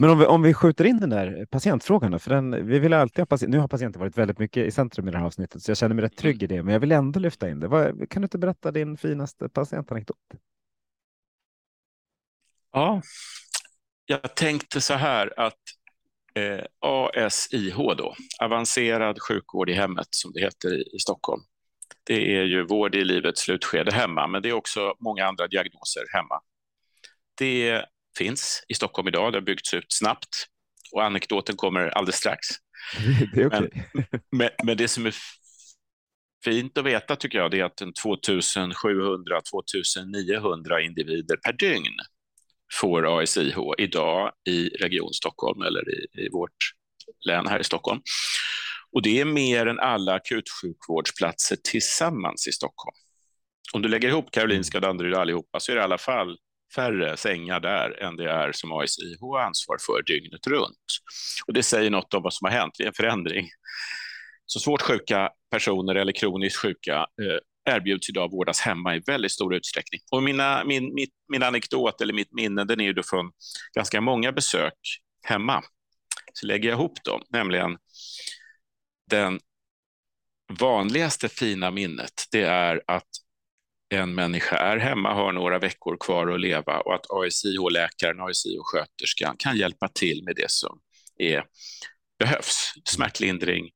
Men om vi, om vi skjuter in den där patientfrågan, för den, vi vill alltid ha patient, nu har patienten varit väldigt mycket i centrum i det här avsnittet, så jag känner mig rätt trygg i det, men jag vill ändå lyfta in det. Vad, kan du inte berätta din finaste patientanekdot? Ja, jag tänkte så här att eh, ASIH då, avancerad sjukvård i hemmet som det heter i, i Stockholm. Det är ju vård i livets slutskede hemma, men det är också många andra diagnoser hemma. Det finns i Stockholm idag. Det har byggts ut snabbt och anekdoten kommer alldeles strax. Det är okay. men, men, men, det som är fint att veta tycker jag det är att 2700-2900 individer per dygn får ASIH idag i Region Stockholm eller i, i vårt län här i Stockholm. Och det är mer än alla akutsjukvårdsplatser tillsammans i Stockholm. Om du lägger ihop Karolinska och Danderyd allihopa så är det i alla fall färre sängar där än det är som ASIH har ansvar för dygnet runt. Och det säger något om vad som har hänt det är en förändring. Så svårt sjuka personer eller kroniskt sjuka eh, erbjuds idag vårdas hemma i väldigt stor utsträckning. Och mina, min, min, min anekdot eller mitt minne den är ju från ganska många besök hemma. Så lägger jag ihop dem, nämligen den vanligaste fina minnet, det är att en människa är hemma, har några veckor kvar att leva och att ASIH-läkaren, ASIH-sköterskan kan hjälpa till med det som är, behövs. Smärtlindring,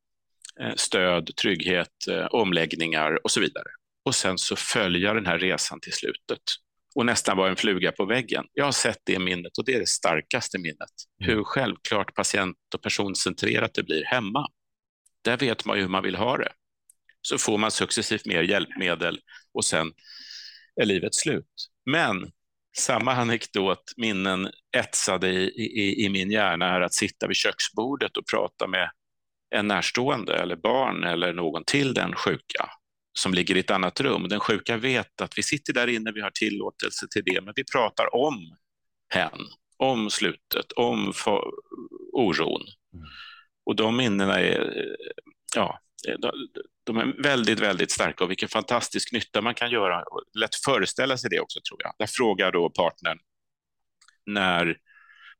eh, stöd, trygghet, eh, omläggningar och så vidare. Och sen så följa den här resan till slutet och nästan vara en fluga på väggen. Jag har sett det minnet och det är det starkaste minnet. Mm. Hur självklart patient och personcentrerat det blir hemma. Där vet man ju hur man vill ha det så får man successivt mer hjälpmedel och sen är livet slut. Men samma anekdot, minnen etsade i, i, i min hjärna här att sitta vid köksbordet och prata med en närstående eller barn eller någon till den sjuka som ligger i ett annat rum. Den sjuka vet att vi sitter där inne, vi har tillåtelse till det, men vi pratar om hen, om slutet, om oron. Mm. Och de minnena är, ja, de är väldigt, väldigt starka och vilken fantastisk nytta man kan göra. Lätt föreställa sig det också tror jag. Där frågar då partnern när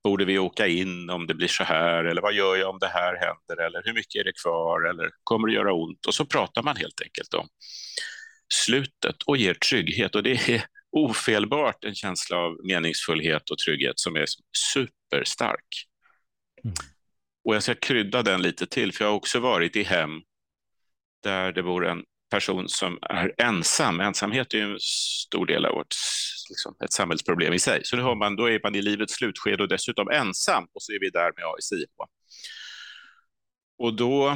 borde vi åka in om det blir så här eller vad gör jag om det här händer eller hur mycket är det kvar eller kommer det göra ont? Och så pratar man helt enkelt om slutet och ger trygghet och det är ofelbart en känsla av meningsfullhet och trygghet som är superstark. Mm. Och jag ska krydda den lite till, för jag har också varit i hem där det bor en person som är ensam. Ensamhet är ju en stor del av vårt liksom, ett samhällsproblem i sig. Så då, har man, då är man i livets slutskede och dessutom ensam och så är vi där med ASI. Och då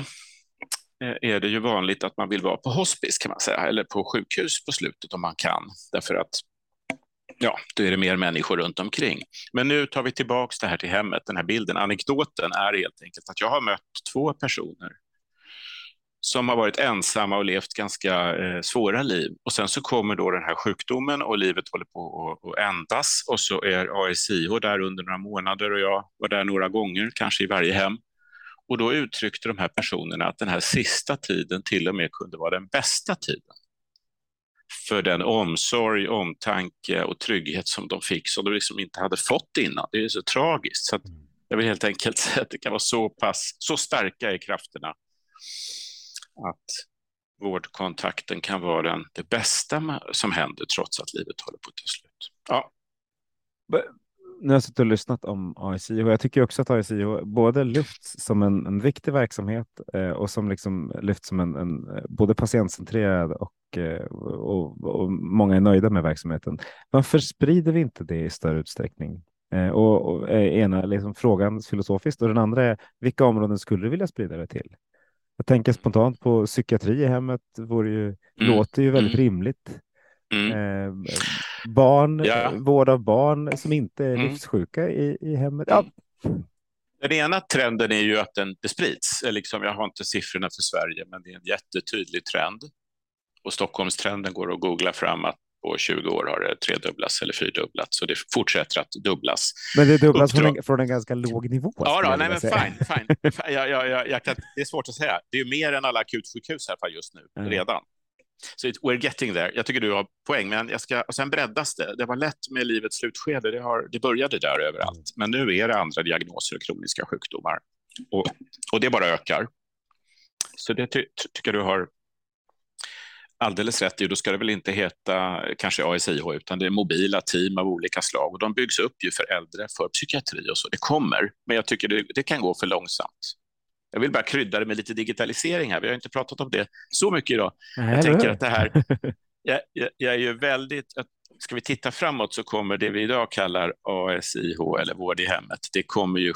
eh, är det ju vanligt att man vill vara på hospice kan man säga, eller på sjukhus på slutet om man kan, därför att ja, då är det mer människor runt omkring. Men nu tar vi tillbaka det här till hemmet, den här bilden. Anekdoten är helt enkelt att jag har mött två personer som har varit ensamma och levt ganska eh, svåra liv. Och sen så kommer då den här sjukdomen och livet håller på att ändas och så är ASIH där under några månader och jag var där några gånger, kanske i varje hem. Och då uttryckte de här personerna att den här sista tiden till och med kunde vara den bästa tiden. För den omsorg, omtanke och trygghet som de fick som de liksom inte hade fått innan. Det är så tragiskt. Så Jag vill helt enkelt säga att det kan vara så pass, så starka i krafterna att vårdkontakten kan vara den, det bästa som händer trots att livet håller på att ta slut. Ja. Nu har jag suttit och lyssnat om ASI och jag tycker också att ASI både lyfts som en, en viktig verksamhet eh, och som liksom lyfts som en, en eh, både patientcentrerad och, eh, och, och, många är nöjda med verksamheten. Varför sprider vi inte det i större utsträckning? Eh, och, och ena liksom frågan filosofiskt och den andra är vilka områden skulle du vilja sprida det till? Jag tänker spontant på psykiatri i hemmet, vore ju, mm. låter ju väldigt mm. rimligt. Eh, barn, ja. vård av barn som inte är mm. livssjuka i, i hemmet. Ja. Den ena trenden är ju att den, det sprids. Liksom, jag har inte siffrorna för Sverige, men det är en jättetydlig trend. Och Stockholmstrenden går att googla fram att på 20 år har det tredubblats eller fyrdubblats så det fortsätter att dubblas. Men det dubblas från en, från en, ganska låg nivå? Ja, då, nej, men fine. fine. jag, jag, jag, jag kan, det är svårt att säga. Det är mer än alla akutsjukhus här just nu, mm. redan. Så it, we're getting there. Jag tycker du har poäng, men jag ska, och sen breddas det. Det var lätt med livets slutskede. Det, har, det började där överallt, mm. men nu är det andra diagnoser och kroniska sjukdomar och, och det bara ökar. Så det ty, tycker du har alldeles rätt i, då ska det väl inte heta kanske ASIH, utan det är mobila team av olika slag och de byggs upp ju för äldre, för psykiatri och så. Det kommer, men jag tycker det, det kan gå för långsamt. Jag vill bara krydda det med lite digitalisering här. Vi har inte pratat om det så mycket idag. Nej, jag tänker att det här, jag, jag, jag, är ju väldigt, ska vi titta framåt så kommer det vi idag kallar ASIH eller vård i hemmet, det kommer ju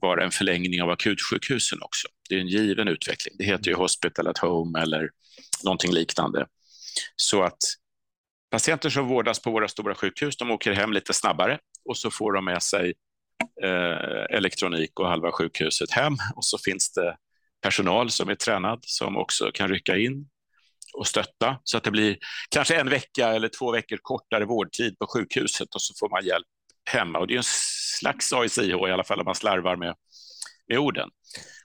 vara en förlängning av akutsjukhusen också. Det är en given utveckling. Det heter ju hospital at home eller någonting liknande. Så att patienter som vårdas på våra stora sjukhus, de åker hem lite snabbare och så får de med sig eh, elektronik och halva sjukhuset hem och så finns det personal som är tränad som också kan rycka in och stötta så att det blir kanske en vecka eller två veckor kortare vårdtid på sjukhuset och så får man hjälp hemma. Och det är en slags ASIH i alla fall om man slarvar med, med orden.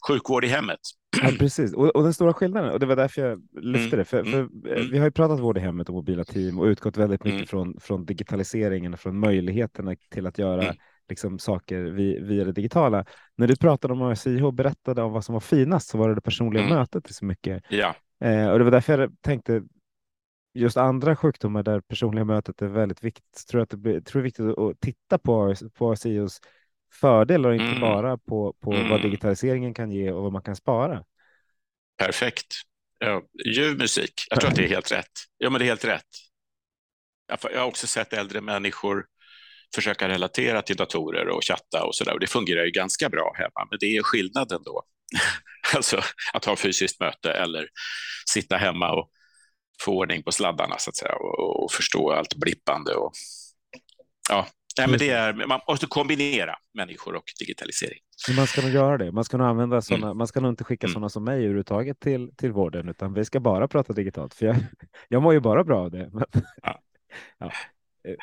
Sjukvård i hemmet. Ja, precis, och, och, den stora skillnaden, och det var därför jag lyfte mm. det, för, för mm. Eh, vi har ju pratat vård i hemmet och mobila team och utgått väldigt mycket mm. från, från digitaliseringen och från möjligheterna till att göra mm. liksom, saker via, via det digitala. När du pratade om ASIH och berättade om vad som var finast så var det det personliga mm. mötet i så mycket. Ja. Eh, och det var därför jag tänkte just andra sjukdomar där personliga mötet är väldigt viktigt. Tror att det, blir, tror det är viktigt att titta på, på ASIOs fördelar och inte mm. bara på, på mm. vad digitaliseringen kan ge och vad man kan spara. Perfekt. Ja, ljuv musik. Jag tror att det är helt rätt. Ja, men det är helt rätt. Jag har också sett äldre människor försöka relatera till datorer och chatta och så där. Och det fungerar ju ganska bra hemma, men det är skillnaden då. alltså att ha fysiskt möte eller sitta hemma och få ordning på sladdarna så att säga och, och förstå allt blippande. Och, ja, Nej, men det är, man måste kombinera människor och digitalisering. Man ska nog göra det. Man ska nog använda sådana. Mm. Man ska nog inte skicka mm. sådana som mig överhuvudtaget till, till vården, utan vi ska bara prata digitalt. För jag, jag mår ju bara bra av det. Men, ja. ja.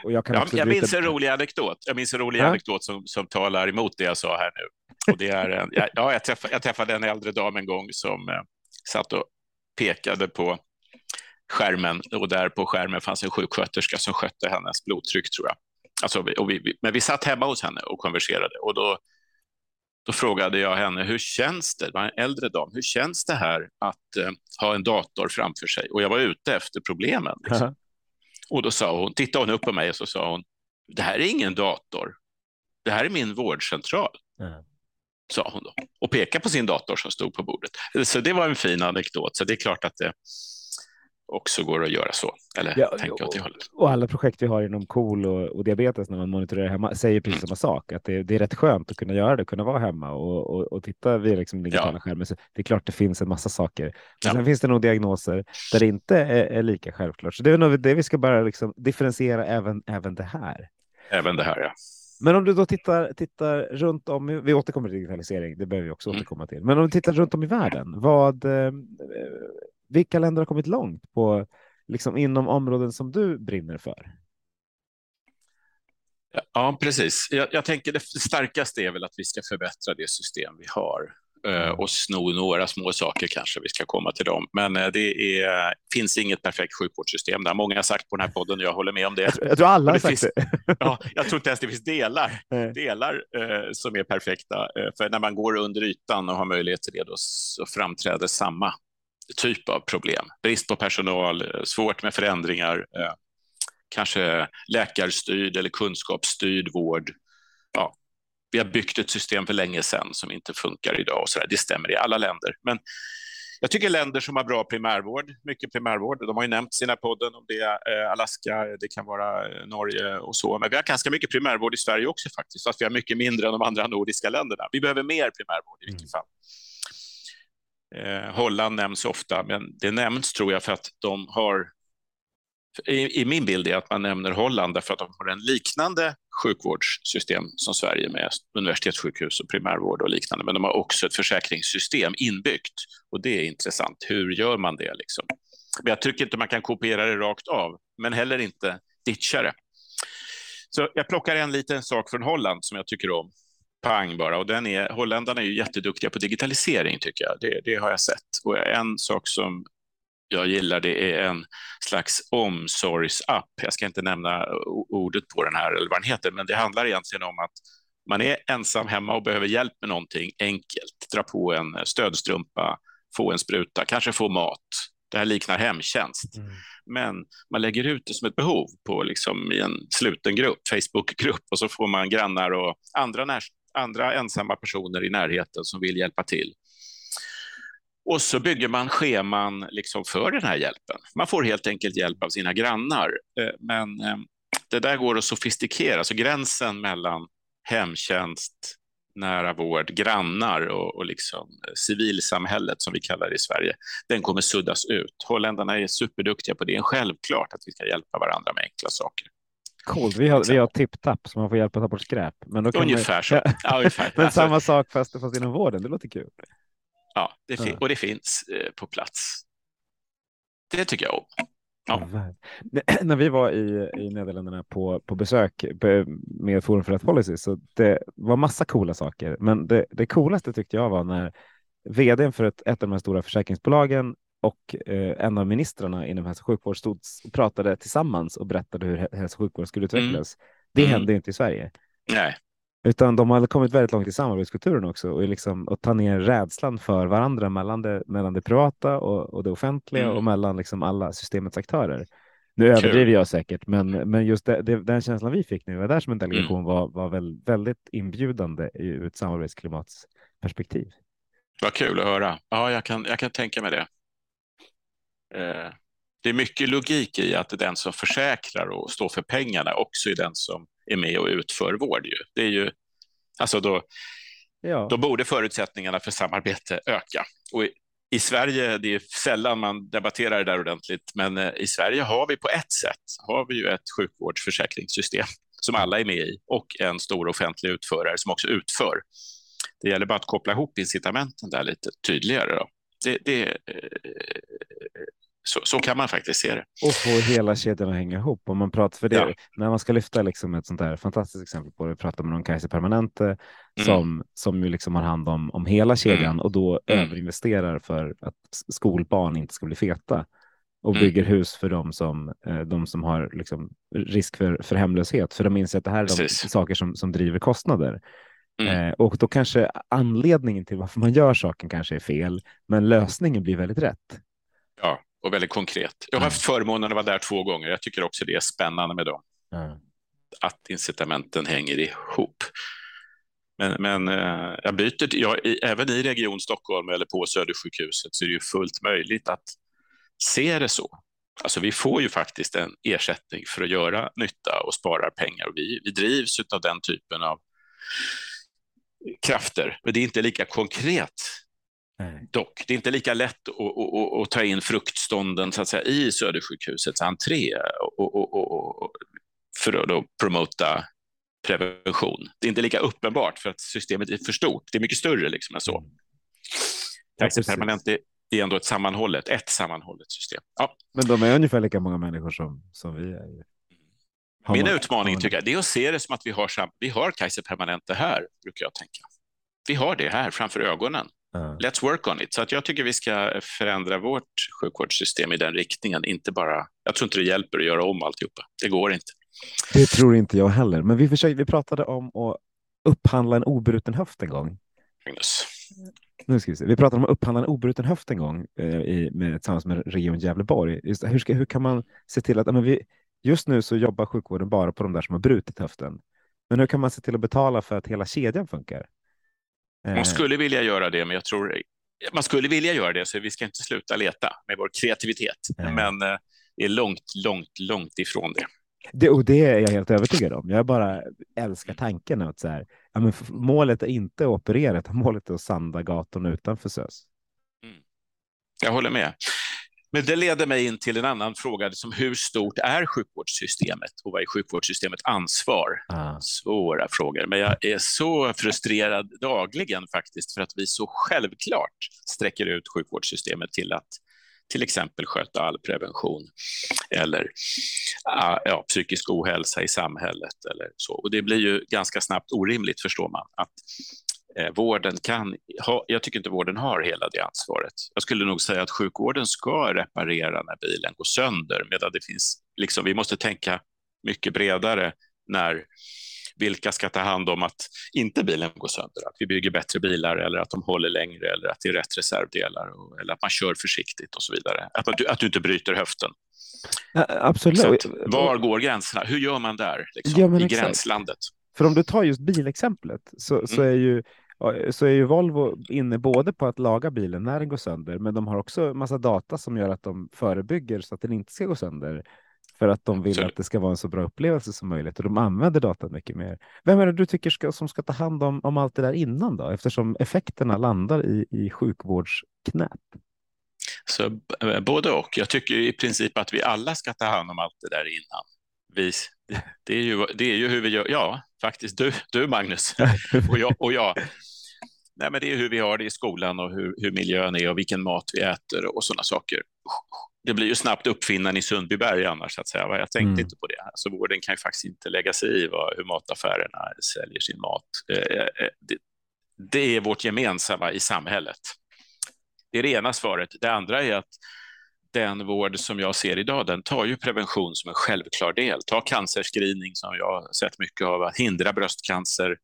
Och jag, kan ja, jag minns en rolig anekdot. Jag minns en rolig ja. anekdot som, som talar emot det jag sa här nu. Och det är en, ja, jag, träffade, jag träffade en äldre dam en gång som eh, satt och pekade på skärmen och där på skärmen fanns en sjuksköterska som skötte hennes blodtryck tror jag. Alltså, och vi, men vi satt hemma hos henne och konverserade och då, då frågade jag henne hur känns det, det var en äldre dam, hur känns det här att eh, ha en dator framför sig? Och jag var ute efter problemen. Liksom. Och då sa hon, tittade hon upp på mig och så sa hon, det här är ingen dator, det här är min vårdcentral. Mm. Sa hon då och pekade på sin dator som stod på bordet. Så det var en fin anekdot. Så det är klart att det, också går att göra så. Eller ja, tänka åt det hållet. Och alla projekt vi har inom KOL och, och diabetes när man monitorerar hemma säger precis mm. samma sak. Att det, det, är rätt skönt att kunna göra det, kunna vara hemma och, och, och titta via liksom digitala ja. skärmar. Så det är klart det finns en massa saker. Men ja. sen finns det nog diagnoser där det inte är, är lika självklart. Så det är nog det vi ska bara liksom differentiera även, även det här. Även det här, ja. Men om du då tittar, tittar runt om, vi återkommer till digitalisering, det behöver vi också mm. återkomma till. Men om du tittar runt om i världen, vad, eh, vilka länder har kommit långt på, liksom inom områden som du brinner för? Ja, precis. Jag, jag tänker det starkaste är väl att vi ska förbättra det system vi har. mm. och sno några små saker kanske. Vi ska komma till dem. Men det är, finns inget perfekt sjukvårdssystem. Det har många sagt på den här podden och jag håller med om det. Jag tror alla har sagt finns, det. ja, jag tror inte ens det finns delar, delar eh, som är perfekta. för när man går under ytan och har möjlighet till det, då så framträder samma typ av problem. Brist på personal, svårt med förändringar, eh, kanske läkarstyrd eller kunskapsstyrd vård. Ja, vi har byggt ett system för länge sedan som inte funkar idag och så där. Det stämmer i alla länder. Men jag tycker länder som har bra primärvård, mycket primärvård, de har ju nämnt sina podden om det, eh, Alaska, det kan vara eh, Norge och så, men vi har ganska mycket primärvård i Sverige också faktiskt, fast vi har mycket mindre än de andra nordiska länderna. Vi behöver mer primärvård i vilket mm. Eh, Holland nämns ofta, men det nämns tror jag för att de har i, i, min bild är att man nämner Holland därför att de har en liknande sjukvårdssystem som Sverige med universitetssjukhus och primärvård och liknande, men de har också ett försäkringssystem inbyggt och det är intressant. Hur gör man det? Liksom? Men jag tycker inte man kan kopiera det rakt av, men heller inte ditcha det. Så jag plockar en liten sak från Holland som jag tycker om. Pang bara. Och den är, holländarna är ju jätteduktiga på digitalisering tycker jag. Det, det har jag sett. Och en sak som jag gillar det är en slags omsorgsapp. Jag ska inte nämna ordet på den här eller vad den heter, men det handlar egentligen om att man är ensam hemma och behöver hjälp med någonting enkelt. Dra på en stödstrumpa, få en spruta, kanske få mat. Det här liknar hemtjänst. Mm. Men man lägger ut det som ett behov på liksom i en sluten grupp, Facebookgrupp, och så får man grannar och andra, andra ensamma personer i närheten som vill hjälpa till. Och så bygger man scheman liksom för den här hjälpen. Man får helt enkelt hjälp av sina grannar. Eh, men ehm, det där går att sofistikera, så gränsen mellan hemtjänst, nära vård, grannar och, och liksom eh, civilsamhället som vi kallar det i Sverige, den kommer suddas ut. Holländarna är superduktiga på det. Det är självklart att vi ska hjälpa varandra med enkla saker. Coolt, vi har, vi har tipp-tapp så man får hjälpa att ta bort skräp. Men då ungefär man... så. Ja, ungefär. men alltså... samma sak fast, fast inom vården, det låter kul. Ja, det ja. och det finns eh, på plats. Det tycker jag om. Ja. När vi var i, i Nederländerna på, på besök med Forum för rätt policy så det var massa coola saker. Men det, det coolaste tyckte jag var när vdn för ett, ett av de här stora försäkringsbolagen och eh, en av ministrarna inom hälso och sjukvård stod och pratade tillsammans och berättade hur hälso och sjukvård skulle mm. utvecklas. Mm. Det mm. hände inte i Sverige. Nej. Utan de har kommit väldigt långt i samarbetskulturen också och liksom att ta ner rädslan för varandra mellan det, mellan det privata och, och det offentliga mm. och mellan liksom alla systemets aktörer. Nu Kul. överdriver jag säkert, men, men just det, det, den känslan vi fick när vi var där som en delegation mm. var, var väl, väldigt inbjudande ur ett samarbetsklimatsperspektiv. Vad kul att höra. Ja, jag kan, jag kan tänka mig det. Eh, det är mycket logik i att den som försäkrar och står för pengarna också är den som är med och utför vård. Ju. Det är ju, alltså då, ja. då borde förutsättningarna för samarbete öka. Och i, i Sverige, det är sällan man debatterar det där ordentligt, men eh, i Sverige har vi på ett sätt har vi ju ett sjukvårdsförsäkringssystem som alla är med i och en stor offentlig utförare som också utför. Det gäller bara att koppla ihop incitamenten där lite tydligare. Då. Det, det, eh, så, så, kan man faktiskt se det. Och få hela kedjan att hänga ihop. Om man pratar för det, ja. När man ska lyfta liksom ett sånt här fantastiskt exempel på det, pratar man om Kaiser Permanente mm. som, som ju liksom har hand om, om hela kedjan mm. och då mm. överinvesterar för att skolbarn inte ska bli feta och mm. bygger hus för dem som, eh, de som har liksom risk för, för hemlöshet. För de inser att det här är de Precis. saker som, som driver kostnader. Mm. Eh, och då kanske anledningen till varför man gör saken kanske är fel, men lösningen blir väldigt rätt. Ja, och väldigt konkret. Jag har haft förmånen att vara där två gånger. Jag tycker också det är spännande med dem. Mm. Att incitamenten hänger ihop. Men, men eh, jag byter, jag, även i Region Stockholm eller på Södersjukhuset så är det ju fullt möjligt att se det så. Alltså vi får ju faktiskt en ersättning för att göra nytta och spara pengar. Och vi, vi drivs av den typen av krafter, men det är inte lika konkret Nej. Dock, det är inte lika lätt att, att, att, ta in fruktstånden så att säga, i Södersjukhusets entré och, för att då promota prevention. Det är inte lika uppenbart för att systemet är för stort. Det är mycket större liksom än så. Taxi ja, permanent är, är ändå ett sammanhållet, ett sammanhållet system. Ja. Men de är ungefär lika många människor som, som vi är. Min utmaning tycker jag, det är att se det som att vi har, vi har Kaiser Permanente här, brukar jag tänka. Vi har det här framför ögonen Let's work on it. Så att jag tycker vi ska förändra vårt sjukvårdssystem i den riktningen. Inte bara, jag tror inte det hjälper att göra om alltihopa. Det går inte. Det tror inte jag heller. Men vi, försökte, vi pratade om att upphandla en obruten höft en gång. Magnus. Nu ska vi, se. vi pratade om att upphandla en obruten höft en gång eh, i, med, tillsammans med Region Gävleborg. Just, hur, ska, hur kan man se till att men vi, just nu så jobbar sjukvården bara på de där som har brutit höften. Men hur kan man se till att betala för att hela kedjan funkar? Man Eh, skulle vilja göra det, men jag tror man skulle vilja göra det, så vi ska inte sluta leta med vår kreativitet. Nej. Men eh, det är långt, långt, långt ifrån det. Det, och det är jag helt övertygad om. Jag bara älskar tanken att så här, ja, men målet är inte att operera, utan målet är att sanda gatorna utanför SÖS. Jag håller med. Men det leder mig in till en annan fråga, som hur stort är sjukvårdssystemet och vad är sjukvårdssystemets ansvar? Ah. Svåra frågor, men jag är så frustrerad dagligen faktiskt för att vi så självklart sträcker ut sjukvårdssystemet till att till exempel sköta all prevention eller ah, ja, psykisk ohälsa i samhället eller så. Och det blir ju ganska snabbt orimligt förstår man att eh, vården kan ha, jag tycker inte vården har hela det ansvaret. Jag skulle nog säga att sjukvården ska reparera när bilen går sönder, medan det finns, liksom, vi måste tänka mycket bredare när vilka ska ta hand om att inte bilen går sönder, att vi bygger bättre bilar eller att de håller längre eller att det är rätt reservdelar och, eller att man kör försiktigt och så vidare. Att, man, att du inte bryter höften. Ja, absolut. Så att, var går gränserna? Hur gör man där, liksom, Ja, i exakt. gränslandet? För om du tar just bilexemplet så, så, Mm. är ju, så är ju Volvo inne både på att laga bilen när den går sönder, men de har också massa data som gör att de förebygger så att den inte ska gå sönder. För att de vill Absolut. att det ska vara en så bra upplevelse som möjligt och de använder datan mycket mer. Vem är det du tycker ska, som ska ta hand om, om allt det där innan då? Eftersom effekterna landar i, i sjukvårdsknät. Så b- både och. Jag tycker i princip att vi alla ska ta hand om allt det där innan. Vi, det, är ju, det är ju hur vi gör. Ja, faktiskt. Du, du Magnus och jag. Och jag. Nej, men det är hur vi har det i skolan och hur, hur miljön är och vilken mat vi äter och sådana saker. Det blir ju snabbt uppfinnaren i Sundbyberg annars, så att säga. Jag tänkte Mm. inte på det. Alltså, vården kan ju faktiskt inte lägga sig i vad, hur mataffärerna säljer sin mat. Eh, eh, Det, det är vårt gemensamma i samhället. Det är det ena svaret. Det andra är att den vård som jag ser idag, den tar ju prevention som en självklar del. Ta cancerscreening som jag har sett mycket av, att hindra bröstcancer.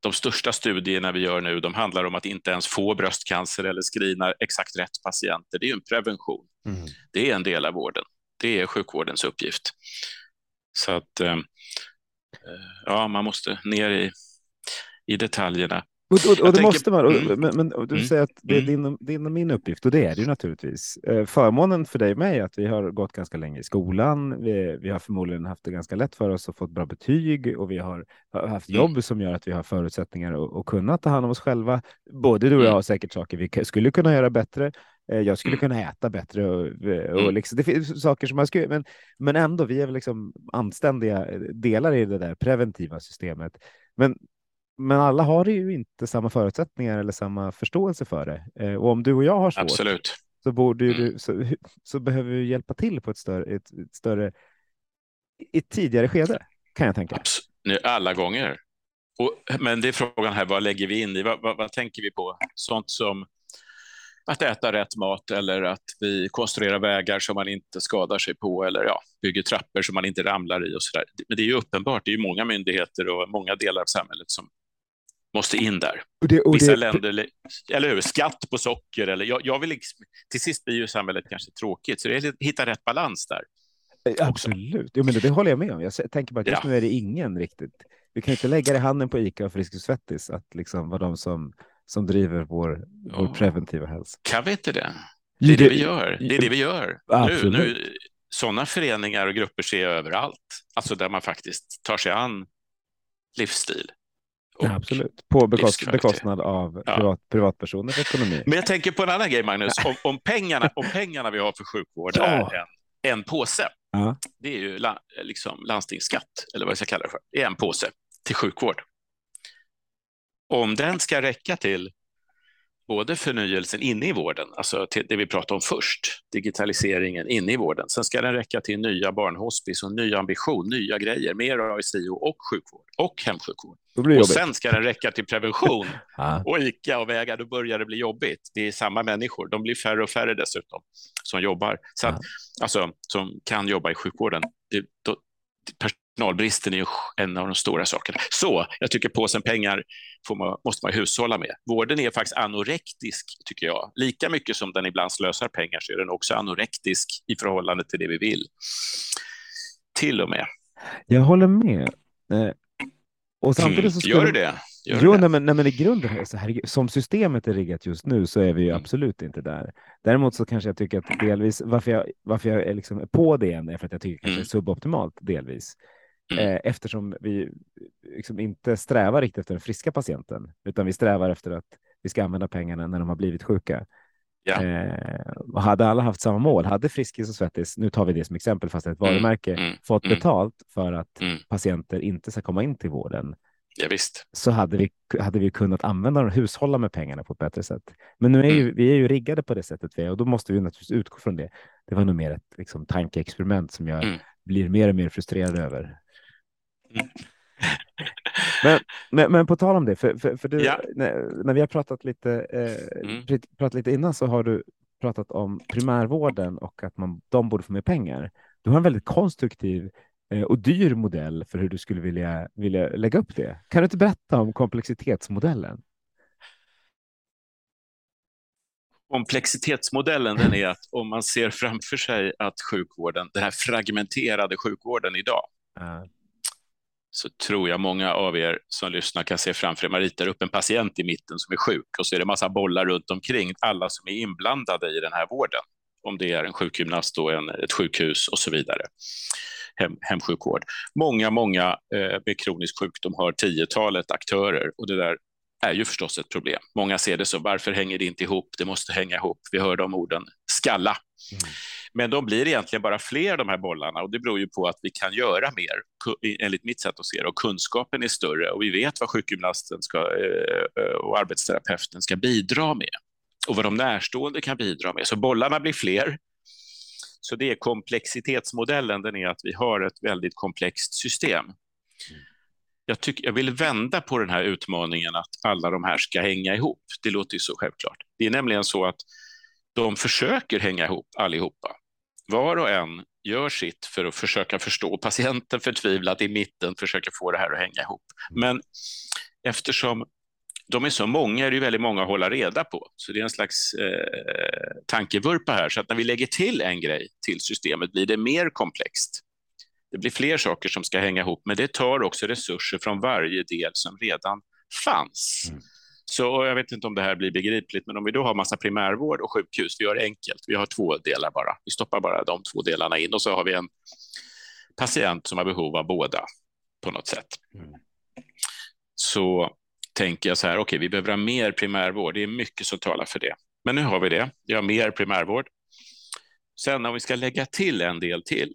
De största studierna vi gör nu, de handlar om att inte ens få bröstcancer eller screena exakt rätt patienter. Det är ju en prevention. Det är en del av vården. Det är sjukvårdens uppgift. Så att, eh, eh, ja, man måste ner i, i detaljerna. Och, och, och det tänker- måste man. Och, Mm. men, men och du Mm. säger att det är Mm. din, din och min uppgift och det är det ju naturligtvis. Eh, förmånen för dig och mig är att vi har gått ganska länge i skolan. Vi, vi har förmodligen haft det ganska lätt för oss och fått bra betyg och vi har, haft Mm. jobb som gör att vi har förutsättningar att, kunna ta hand om oss själva. Både du och jag Mm. har säkert saker vi skulle kunna göra bättre. Eh, Jag skulle Mm. kunna äta bättre och, och Mm. liksom, det finns saker som man skulle, men, men ändå, vi är väl liksom anständiga delar i det där preventiva systemet. Men men alla har ju inte samma förutsättningar eller samma förståelse för det. Eh, och om du och jag har svårt Absolut. så, borde Mm. du, så, så behöver vi hjälpa till på ett större, ett, ett större i ett tidigare skede, kan jag tänka. Alla gånger. Och, men det är frågan här, vad lägger vi in i? Vad, vad, vad tänker vi på? Sånt som att äta rätt mat eller att vi konstruerar vägar som man inte skadar sig på eller ja, bygger trappor som man inte ramlar i och så där. Men det är ju uppenbart, det är ju många myndigheter och många delar av samhället som måste in där. Och det, och Vissa det, länder, eller hur, skatt på socker eller jag, jag vill liksom, till sist blir ju samhället kanske tråkigt, så det är att hitta rätt balans där. eh, Absolut, jo, men det, det håller jag med om. Jag tänker bara att just Ja. nu är det ingen riktigt. Vi kan inte lägga det i handen på Ica och Friskis Svettis att liksom vara de som, som driver vår, vår Ja. preventiva hälsa. Kan vi inte det? Det är det vi gör. Det är det vi gör. Nu, nu, sådana föreningar och grupper ser jag överallt. Alltså där man faktiskt tar sig an livsstil. Ja, absolut. På bekost, bekostnad av Ja. privat, privatpersoners ekonomi. Men jag tänker på en annan grej, Magnus. Om, om, pengarna, om pengarna vi har för sjukvård Ja. är en, en påse. Ja. Det är ju la, liksom landstingsskatt, eller vad jag ska kalla det för. Det är en påse till sjukvård. Om den ska räcka till både förnyelsen inne i vården, alltså det vi pratade om först, digitaliseringen inne i vården. Sen ska den räcka till nya barnhospice och ny ambition, nya grejer, mer AICO och sjukvård och hemsjukvård. Och sen ska den räcka till prevention och ICA och vägar, då börjar det bli jobbigt. Det är samma människor, de blir färre och färre dessutom som jobbar, så att, alltså, som kan jobba i sjukvården. Det, då, personalbristen är en av de stora sakerna. Så jag tycker påsen pengar man, måste man hushålla med. Vården är faktiskt anorektisk, tycker jag. Lika mycket som den ibland slösar pengar så är den också anorektisk i förhållande till det vi vill. Till och med. Jag håller med. Eh, och samtidigt så skulle... Gör du det? Gör jo, nej, men, nej, men i grunden, så här, som systemet är riggat just nu så är vi ju mm. absolut inte där. Däremot så kanske jag tycker att delvis varför jag, varför jag är liksom på det är för att jag tycker mm. det är suboptimalt delvis. Mm. Eh, eftersom vi liksom inte strävar riktigt efter den friska patienten, utan vi strävar efter att vi ska använda pengarna när de har blivit sjuka. Ja. Eh, och hade alla haft samma mål, hade Friskis och Svettis, nu tar vi det som exempel fast det är ett mm. varumärke, mm. fått mm. betalt för att mm. patienter inte ska komma in till vården, ja, visst. så hade vi, hade vi kunnat använda och hushålla med pengarna på ett bättre sätt. Men nu är ju, mm. vi är ju riggade på det sättet vi är och då måste vi naturligtvis utgå från det. Det var nog mer ett liksom, tankeexperiment som jag blir mer och mer frustrerad över. Men, men, men, på tal om det, för, för, för du, ja. när, när, vi har pratat lite, eh, mm. pratat lite innan så har du pratat om primärvården och att man, de borde få mer pengar. Du har en väldigt konstruktiv eh, och dyr modell för hur du skulle vilja, vilja lägga upp det. Kan du inte berätta om komplexitetsmodellen? Komplexitetsmodellen den är att om man ser framför sig att sjukvården, den här fragmenterade sjukvården idag, så tror jag många av er som lyssnar kan se framför er, man ritar upp en patient i mitten som är sjuk och så är det massa bollar runt omkring alla som är inblandade i den här vården. Om det är en sjukgymnast och en, ett sjukhus och så vidare. Hem, hemsjukvård. Många, många eh, med kronisk sjukdom har tiotalet aktörer och det där är ju förstås ett problem. Många ser det så, varför hänger det inte ihop? Det måste hänga ihop. Vi hör de orden skalla. Mm. Men de blir egentligen bara fler, de här bollarna, och det beror ju på att vi kan göra mer, enligt mitt sätt att se det, och kunskapen är större och vi vet vad sjukgymnasten ska, eh, eh, och arbetsterapeuten ska bidra med och vad de närstående kan bidra med. Så bollarna blir fler. Så det är komplexitetsmodellen, den är att vi har ett väldigt komplext system. Jag, tycker, jag vill vända på den här utmaningen att alla de här ska hänga ihop. Det låter ju så självklart. Det är nämligen så att de försöker hänga ihop allihopa. Var och en gör sitt för att försöka förstå. Patienten förtvivlat i mitten försöker få det här att hänga ihop. Men eftersom de är så många är det väldigt många att hålla reda på. Så det är en slags eh, tankevurpa här. Så att när vi lägger till en grej till systemet blir det mer komplext. Det blir fler saker som ska hänga ihop, men det tar också resurser från varje del som redan fanns. Mm. Så jag vet inte om det här blir begripligt, men om vi då har massa primärvård och sjukhus, vi gör det enkelt, vi har två delar bara. Vi stoppar bara de två delarna in och så har vi en patient som har behov av båda på något sätt. Mm. Så tänker jag så här, okej, okay, vi behöver ha mer primärvård. Det är mycket som talar för det. Men nu har vi det. Vi har mer primärvård. Sen om vi ska lägga till en del till,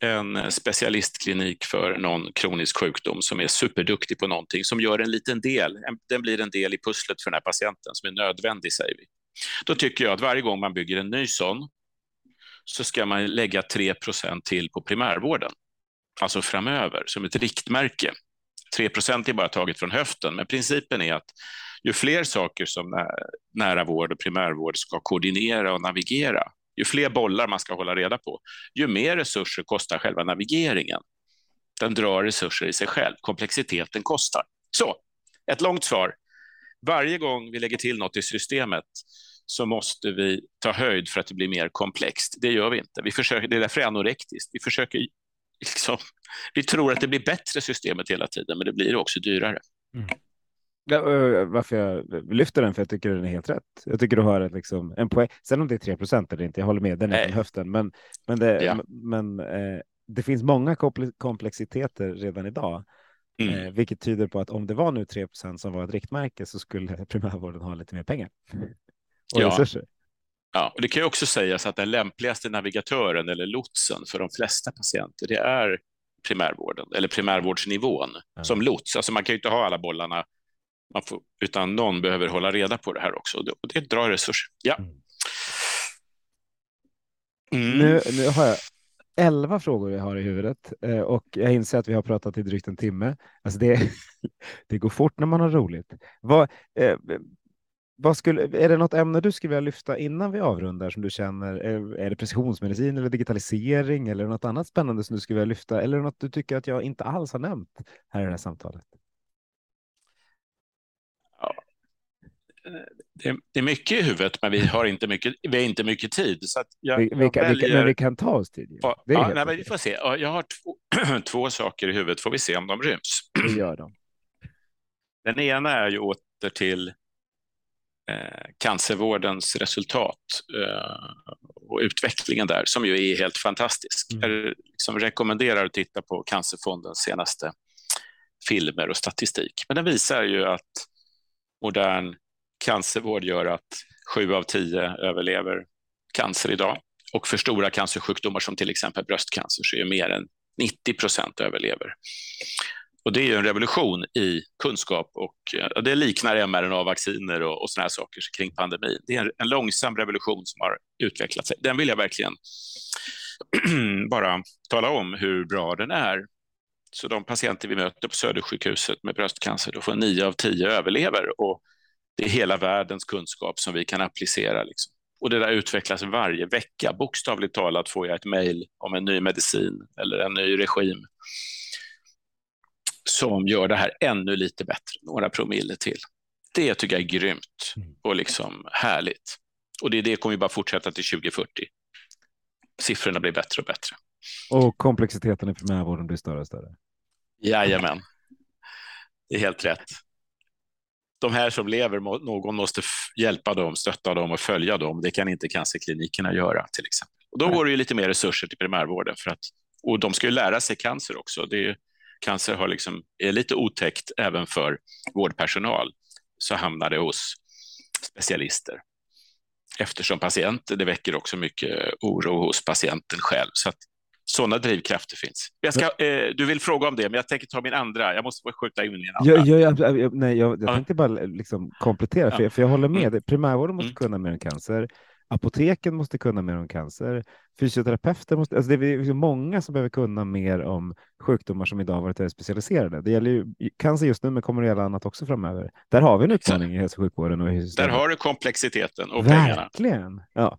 en specialistklinik för någon kronisk sjukdom som är superduktig på någonting, som gör en liten del, den blir en del i pusslet för den här patienten som är nödvändig, säger vi. Då tycker jag att varje gång man bygger en ny sån så ska man lägga 3 till på primärvården, alltså framöver, som ett riktmärke. 3% är bara taget från höften, men principen är att ju fler saker som nära vård och primärvård ska koordinera och navigera, ju fler bollar man ska hålla reda på, ju mer resurser kostar själva navigeringen. Den drar resurser i sig själv. Komplexiteten kostar. Så, ett långt svar. Varje gång vi lägger till något i systemet så måste vi ta höjd för att det blir mer komplext. Det gör vi inte. Vi försöker, det är därför det är anorektiskt. Vi, försöker, liksom, vi tror att det blir bättre systemet hela tiden, men det blir också dyrare. Mm. Varför jag lyfter den, för jag tycker den är helt rätt. Jag tycker du har ett, liksom, en poäng. Sen om det är 3 procent eller inte, jag håller med, den är från höften. Men, men, det, ja. men eh, det finns många komplexiteter redan idag, mm. eh, vilket tyder på att om det var nu 3 procent som var ett riktmärke så skulle primärvården ha lite mer pengar och ja. resurser. Ja, och det kan ju också sägas att den lämpligaste navigatören eller lotsen för de flesta patienter, det är primärvården eller primärvårdsnivån mm. som lots. Alltså man kan ju inte ha alla bollarna får, utan någon behöver hålla reda på det här också. Och det drar resurser. Ja. Mm. Nu, nu har jag elva frågor jag har i huvudet eh, och jag inser att vi har pratat i drygt en timme. Alltså det, det går fort när man har roligt. Vad, eh, vad skulle, är det något ämne du skulle vilja lyfta innan vi avrundar som du känner? Är, är det precisionsmedicin eller digitalisering eller något annat spännande som du skulle vilja lyfta? Eller något du tycker att jag inte alls har nämnt här i det här samtalet? Ja. Det, det, är mycket i huvudet, men vi har inte mycket, vi har inte mycket tid. Så jag, vi, vi, kan, väljer... vi, men vi kan ta oss tid. Ja, ja nej, men vi får se. Jag har två, två saker i huvudet, får vi se om de ryms. Det gör de. Den ena är ju åter till eh, cancervårdens resultat eh, och utvecklingen där, som ju är helt fantastisk. Mm. Jag liksom rekommenderar att titta på Cancerfondens senaste filmer och statistik. Men den visar ju att modern cancervård gör att sju av tio överlever cancer idag. Och för stora cancersjukdomar som till exempel bröstcancer så är mer än 90 procent överlever. Och det är en revolution i kunskap och det liknar mRNA-vacciner och, och såna här saker kring pandemin. Det är en, en långsam revolution som har utvecklat sig. Den vill jag verkligen bara tala om hur bra den är. Så de patienter vi möter på Södersjukhuset med bröstcancer, då får nio av tio överlever och det är hela världens kunskap som vi kan applicera. Liksom. Och det där utvecklas varje vecka. Bokstavligt talat får jag ett mejl om en ny medicin eller en ny regim som gör det här ännu lite bättre, några promille till. Det tycker jag är grymt mm. och liksom härligt. Och det, det kommer ju bara fortsätta till 2040. Siffrorna blir bättre och bättre. Och komplexiteten i primärvården blir större och större. Jajamän, det är helt rätt. De här som lever, någon måste hjälpa dem, stötta dem och följa dem. Det kan inte cancerklinikerna göra till exempel. Och då går det ju lite mer resurser till primärvården för att och de ska ju lära sig cancer också. Det är, cancer har liksom, är lite otäckt även för vårdpersonal, så hamnar det hos specialister. Eftersom patienter, det väcker också mycket oro hos patienten själv. Så sådana drivkrafter finns. Jag ska, eh, du vill fråga om det, men jag tänker ta min andra. Jag måste skjuta in min andra. Jag, jag, jag, nej, jag, jag tänkte bara liksom komplettera, för, för jag håller med. Mm. Primärvården måste mm. kunna mer än cancer. Apoteken måste kunna mer om cancer. Fysioterapeuter måste, alltså det är många som behöver kunna mer om sjukdomar som idag varit specialiserade. Det gäller ju cancer just nu, men kommer att gälla annat också framöver. Där har vi en utmaning i hälso och sjukvården. Och Där har du komplexiteten och Verkligen. pengarna. Verkligen. Ja.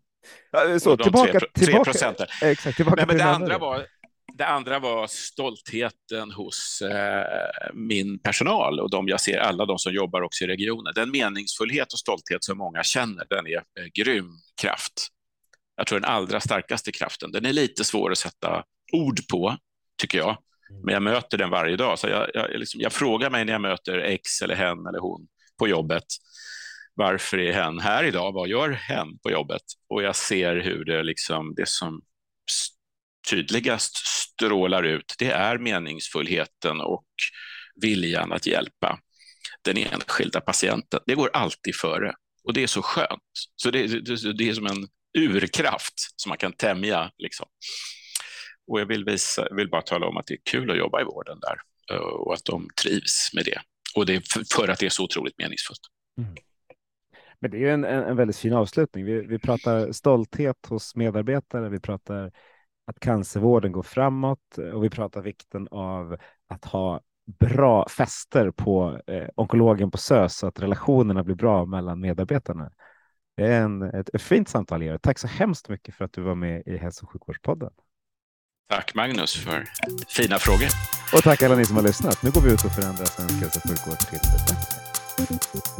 Så, och tillbaka, 3, tillbaka, exakt, tillbaka men, men det andra var det andra var stoltheten hos eh, min personal och de jag ser, alla de som jobbar också i regionen. Den meningsfullhet och stolthet som många känner, den är eh, grym kraft. Jag tror den allra starkaste kraften. Den är lite svår att sätta ord på, tycker jag. Mm. Men jag möter den varje dag. Så jag, jag, liksom, jag frågar mig när jag möter X eller hen eller hon på jobbet. Varför är hen här idag? Vad gör hen på jobbet? Och jag ser hur det, liksom, det som tydligast strålar ut, det är meningsfullheten och viljan att hjälpa den enskilda patienten. Det går alltid före och det är så skönt. Så det, det, det är som en urkraft som man kan tämja. Liksom. Och jag vill, visa, vill bara tala om att det är kul att jobba i vården där eh, och att de trivs med det. Och det är för att det är så otroligt meningsfullt. Mm. Men det är ju en, en, en väldigt fin avslutning. Vi, vi pratar stolthet hos medarbetare, vi pratar att cancervården går framåt och vi pratar vikten av att ha bra fester på eh, onkologen på SÖS så att relationerna blir bra mellan medarbetarna. Det är en, ett, ett fint samtal, Georg. Tack så hemskt mycket för att du var med i Hälso och sjukvårdspodden. Tack Magnus för fina frågor. Och tack alla ni som har lyssnat. Nu går vi ut och förändrar svensk hälso och sjukvård till det bättre.